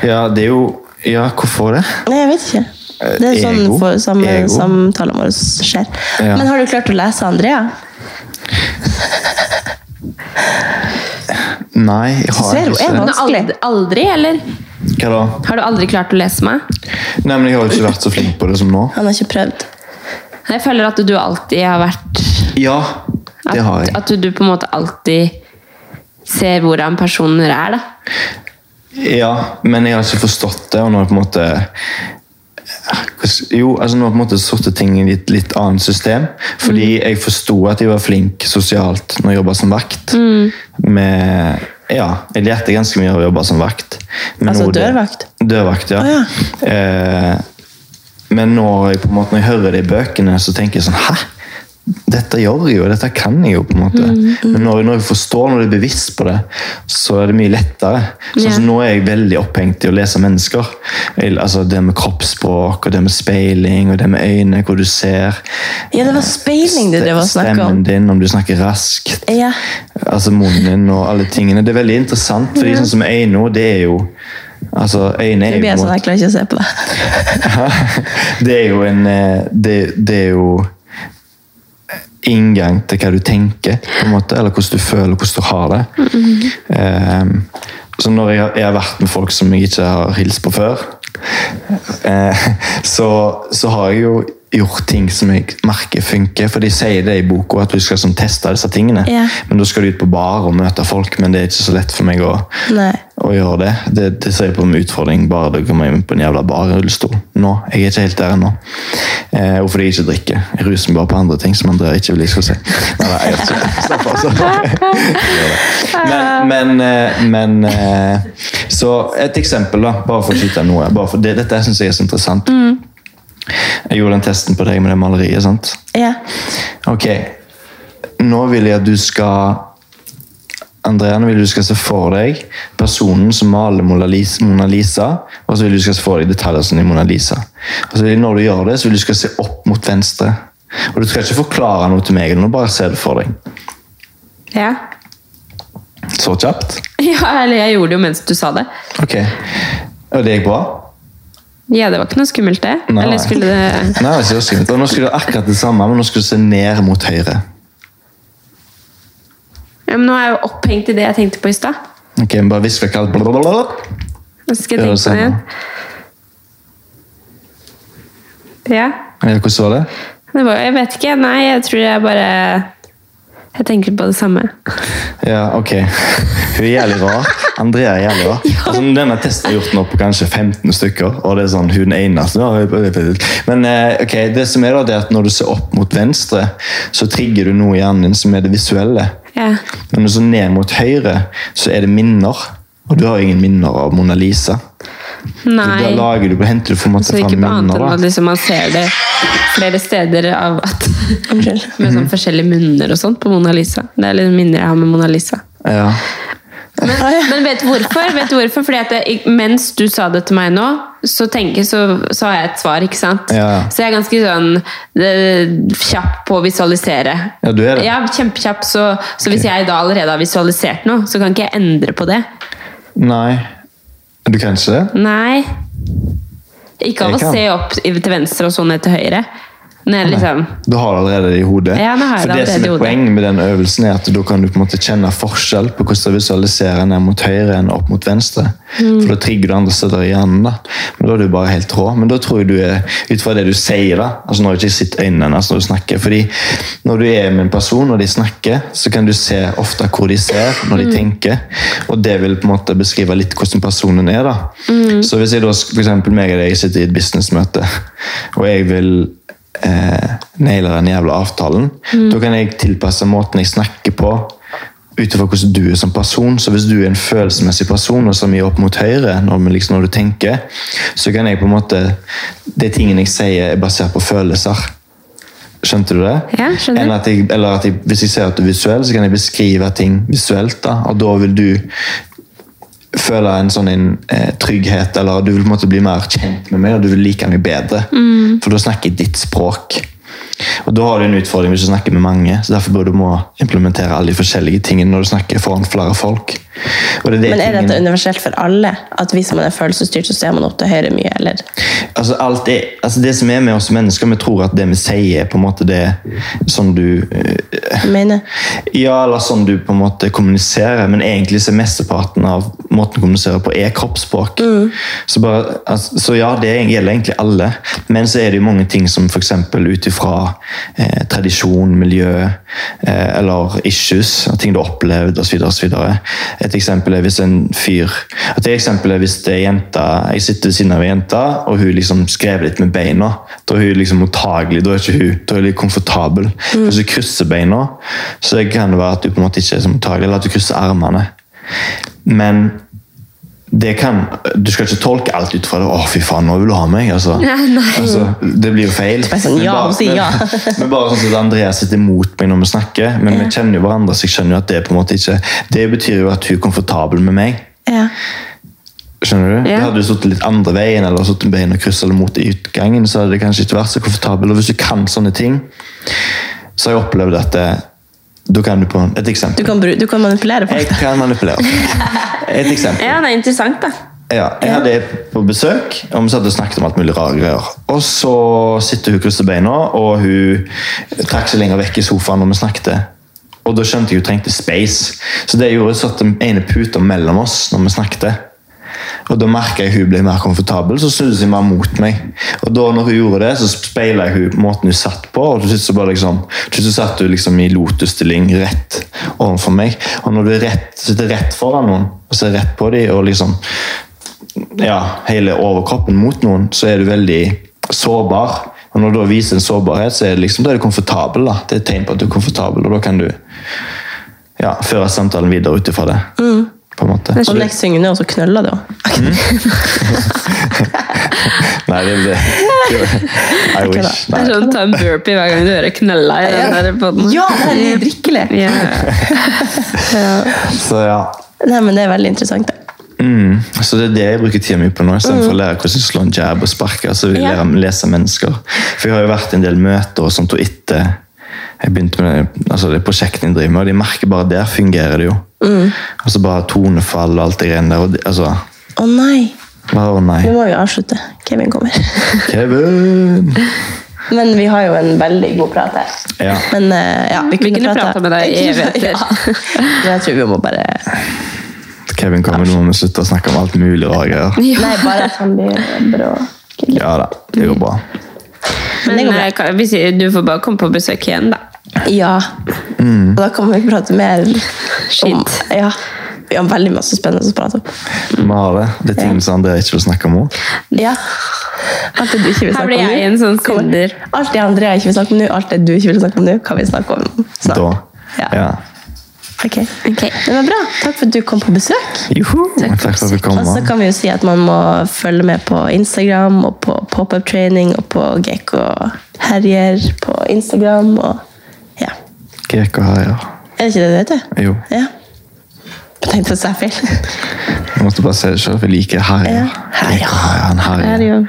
Ja, det er jo Ja, hvorfor det? Nei, jeg vet ikke. Det er Eh, sånn ego. for sam Ego. samtalen vår skjer. Ja. Men har du klart å lese Andrea? [LAUGHS] Nei, jeg har Ser ikke det. aldri, aldri, eller? Hva da? Har du aldri klart å lese meg? Nei, men jeg har ikke vært så flink på det som nå. Han har ikke prøvd. Jeg føler at du alltid har vært Ja, det har jeg. At du på en måte alltid ser hvordan personer er, da. Ja, men jeg har ikke forstått det, og nå på en måte jo, altså nå har jeg på en måte satt ting i et litt annet system. Fordi jeg forsto at jeg var flink sosialt når jeg jobba som vakt. Med, ja, jeg lærte ganske mye av å jobbe som vakt. Men Altså det- dørvakt? Dørvakt, ja. Å, Eh, men når jeg, på en måte, når jeg hører det i bøkene, så tenker jeg sånn Hæ? Dette gjør jeg jo, dette kan jeg jo. på en måte. Men når, når jeg forstår, når jeg er bevisst på det, så er det mye lettere. Sånn som Nå er jeg veldig opphengt i å lese mennesker. Altså Det med kroppsspråk, og det med speiling, og det med øyne, hvor du ser. Ja, det var speiling du drev var snakk om. Stemmen din, om du snakker raskt. Ja. Altså munnen din og alle tingene. Det er veldig interessant, fordi sånn som øyne, det er jo Altså, øyne er Nå jo blir jeg sånn, jeg klarer ikke å se på det. [LAUGHS] det er jo en eh, det, det er jo inngang til hva du tenker, måte, eller hvordan du føler, hvordan du har det. Ehm, så når jeg jeg har vært med folk som jeg ikke har hilst på før, eh, så, så har jeg jo gjort ting som jeg merker funker. For de sier det i boka, at du skal sånn, teste disse tingene. Ja. Men da skal du ut på bar og møte folk, men det er ikke så lett for meg å, å gjøre det. Det, det ser jeg på som utfordring, bare du kommer inn på en jævla bar i rullestol. Nå, Jeg er ikke helt der ennå. Eh, og fordi jeg ikke drikker. Jeg ruser meg bare på andre ting som Andrea ikke vil jeg skal si. Nei, nei, jeg. Slapp av, slapp av. Men, men, eh, men eh, Så et eksempel, da, bare for å skyte noe. For det, dette syns jeg er så interessant. Jeg gjorde den testen på deg med det maleriet. sant? Ja. Ok, nå vil jeg at du skal Andrea, nå vil du skal se for deg personen som maler Mona Lisa, og så vil du skal se for deg detaljer som i Mona Lisa. Og så vil når du gjør det, så vil du skal se opp mot venstre. Og Du skal ikke forklare noe til meg, nå bare se det for deg. Ja. Så kjapt? [LAUGHS] ja, eller jeg gjorde det jo mens du sa det. Ok. Og det gikk bra? Ja, det var ikke noe skummelt, det. Nei. Eller skulle det Nei, det var skummelt. Og nå skulle du akkurat det samme, men nå skulle du se ned mot høyre. ja, men Nå er jeg jo opphengt i det jeg tenkte på i stad. Ok, men Bare hvisk vekk alt blablabla. Skal jeg tenke på det igjen. Ja, Hvordan var det? Det var, jeg vet ikke. Nei, jeg tror jeg bare Jeg tenker på det samme. Ja, ok. Hun er jævlig rar. Andrea er jævlig rar. Altså, denne testen er gjort nå på kanskje 15 stykker, og det er sånn hun eneste. Men eh, ok, det som er da, det er at når du ser opp mot venstre, så trigger du noe i hjernen din som er det visuelle. Ja. Men når du ser ned mot høyre, så er det minner. Og du har ingen minner av Mona Lisa. Så da lager du, henter du på en måte ikke fram på at da. liksom man ser det flere steder av at [LAUGHS] Med sånn forskjellige munner og sånt på Mona Lisa. Det er litt minner jeg har med Mona Lisa. Ja. Men, men vet du hvorfor? Vet du hvorfor? Fordi at jeg, mens du sa det til meg nå, så, tenker, så, så har jeg et svar. ikke sant? Ja. Så jeg er ganske sånn eh, kjapp på å visualisere. Ja, du er det. Ja, kjempekjapp. Så, så hvis jeg da allerede har visualisert noe, så kan ikke jeg endre på det. Nei. Du kan ikke det? Nei. Ikke av å se opp til venstre og så ned til høyre. Når jeg liksom, Du har det allerede i hodet. Ja, jeg For det det som er. Poenget med den øvelsen er at da kan du på en måte kjenne forskjell på hvordan du visualiserer ned mot høyre enn opp mot venstre. Mm. For da trigger du andre steder i hjernen. da. Men da er du bare helt rå. Men da tror jeg du er, ut fra det du sier, da altså Nå har jeg ikke sett øynene hennes når du snakker. fordi når du er med en person og de snakker, så kan du se ofte hvor de ser når de Mm. tenker. Og det vil på en måte beskrive litt hvordan personen er. da. Mm. Så hvis jeg da, for eksempel meg og deg sitter i et businessmøte, og jeg vil eh, nailer den jævla avtalen, Mm. da kan jeg tilpasse måten jeg snakker på, ut ifra hvordan du er som person. Så hvis du er en følelsesmessig person og så mye opp mot høyre når, liksom, når du tenker, så kan jeg på en måte De tingene jeg sier, er basert på følelser. Skjønte du det? Ja, skjønner. At jeg, eller at jeg, hvis jeg ser at du er visuell, så kan jeg beskrive ting visuelt. da, Og da vil du føle en sånn en, eh, trygghet, eller du vil på en måte bli mer kjent med meg, og du vil like meg bedre. Mm. For da snakker jeg ditt språk. Og da har du en utfordring hvis du snakker med mange, så derfor bør du må implementere alle de forskjellige tingene når du snakker foran flere folk. Er det Men er tingene- dette universelt for alle? At hvis man er følelsesstyrt, så ser man opp til høyre mye, eller? Altså, alt er, altså Det som er med oss mennesker, vi tror at det vi sier, er på en måte det som du øh, Mener? Ja, eller sånn du på en måte kommuniserer, men egentlig så er mesteparten av måten du kommuniserer på, er kroppsspråk. Så, bare, altså, så ja, det gjelder egentlig alle. Men så er det jo mange ting som f.eks. ut ifra eh, tradisjon, miljø eh, eller issues, ting du har opplevd osv. Et eksempel er hvis en fyr Et eksempel er hvis det er jenta Jeg sitter ved siden av ei jente, og hun liksom skrev litt med beina. Da er hun liksom mottagelig, da er ikke hun da er hun litt komfortabel. Hvis du krysser beina, så kan det være at du på en måte ikke er så mottagelig, eller at du krysser armene. Men kan, du skal ikke tolke alt ut fra det. 'Å, fy faen, nå vil du ha meg'. Altså, altså, det blir jo feil. sånn, ja, Men hun ja. men, men bare sånn at Andreas sitter imot meg når vi snakker, men vi kjenner jo hverandre, så jeg skjønner jo at det på en måte ikke Det betyr jo at hun er komfortabel med meg. Ja. Skjønner du? Ja. Da hadde du sittet litt andre veien eller bein beina kryss eller mot i utgangen, så hadde det kanskje ikke vært så komfortabel. Og hvis du kan sånne ting, så har jeg opplevd at det, da kan du på Et Du kan, du kan manipulere Jeg kan manipulere. Et eksempel. Ja, det er interessant, da. Ja, jeg hadde på besøk, og vi satt og snakket om alt mulig rare greier. Og så sitter hun krysset beina, og hun trakk seg lenger vekk i sofaen når vi snakket. Og da skjønte jeg hun trengte space. Så det gjorde, satte den ene puta mellom oss når vi snakket. Og da merket jeg hun ble mer komfortabel, så snudde hun seg mot meg. Og da når hun gjorde det, så speilet jeg hun måten hun satt på, og til slutt bare liksom, til satt hun liksom i lotusstilling rett overfor meg. Og når du rett, sitter rett foran noen, og ser rett på dem, og liksom ja, hele overkroppen mot noen, så er du veldig sårbar. Og når du da viser en sårbarhet, så er det liksom, du komfortabel. da. Det er et tegn på at du er komfortabel, og da kan du ja, føre samtalen videre ut ifra det. På en måte. Og next synger know, så knøller du også. [LAUGHS] [LAUGHS] Nei, det blir. I wish. Det er sånn ta en burpee hver gang du hører knølla i den der poden. Ja, det er drikkelig. [LAUGHS] Ja. Så ja. Nei, men det er veldig interessant. det. Mm. Så det er det jeg bruker tida mi på nå, istedenfor å lære hvordan slå en jab og sparke. Så vil jeg Ja. lese mennesker. For jeg har jo vært i en del møter og sånt, og etter jeg begynte med det, altså det prosjektet jeg driver med, og de merker bare der fungerer det jo. Altså bare tonefall og alt det greiene der. Å altså, Å nei, Oh, nei. nå må vi avslutte. Kevin kommer. [LAUGHS] Kevin! Men vi har jo en veldig god prat her. Ja. Men uh, ja, vi Vi kunne kunne prata med deg i evigheter. [LAUGHS] Ja. Jeg tror vi må bare Kevin kommer nå må vi slutte å snakke om alt mulig rare greier. [LAUGHS] Nei, bare at han blir bra. Ja da, det går bra. Men det Men går bra. eh, kan- du får bare komme på besøk igjen, da. Ja. Mm. Og da kan vi prate mer om Ja. Vi har veldig masse spennende å prate om. Mare, det. Det er ting som André ikke vil snakke om. òg. Ja. Alt det du ikke vil Her snakke blir om jeg en sånn kommer. synder. Alt det Andrea ikke vil snakke om nå, alt det du ikke vil snakke om nå, kan vi snakke om snart. Da. Ja. Ja. Ok. Det var bra. Takk for at du kom på besøk. Juhu! Takk for at vi kom. Og så kan vi jo si at man må følge med på Instagram og på pop-up training og på Gekko Herjer på Instagram og ja. Ja. Er det ikke det det heter? Jo. Ja. Jeg tenkte å si feil. Jeg måtte bare se det selv, for jeg liker her, han herjer.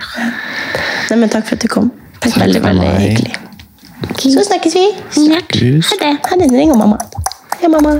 Nei, men takk for at du kom. Takk veldig, veldig meg. hyggelig. Så snakkes vi. Snakkes. Ha det. Ha det. Ring mamma. Ja, mamma.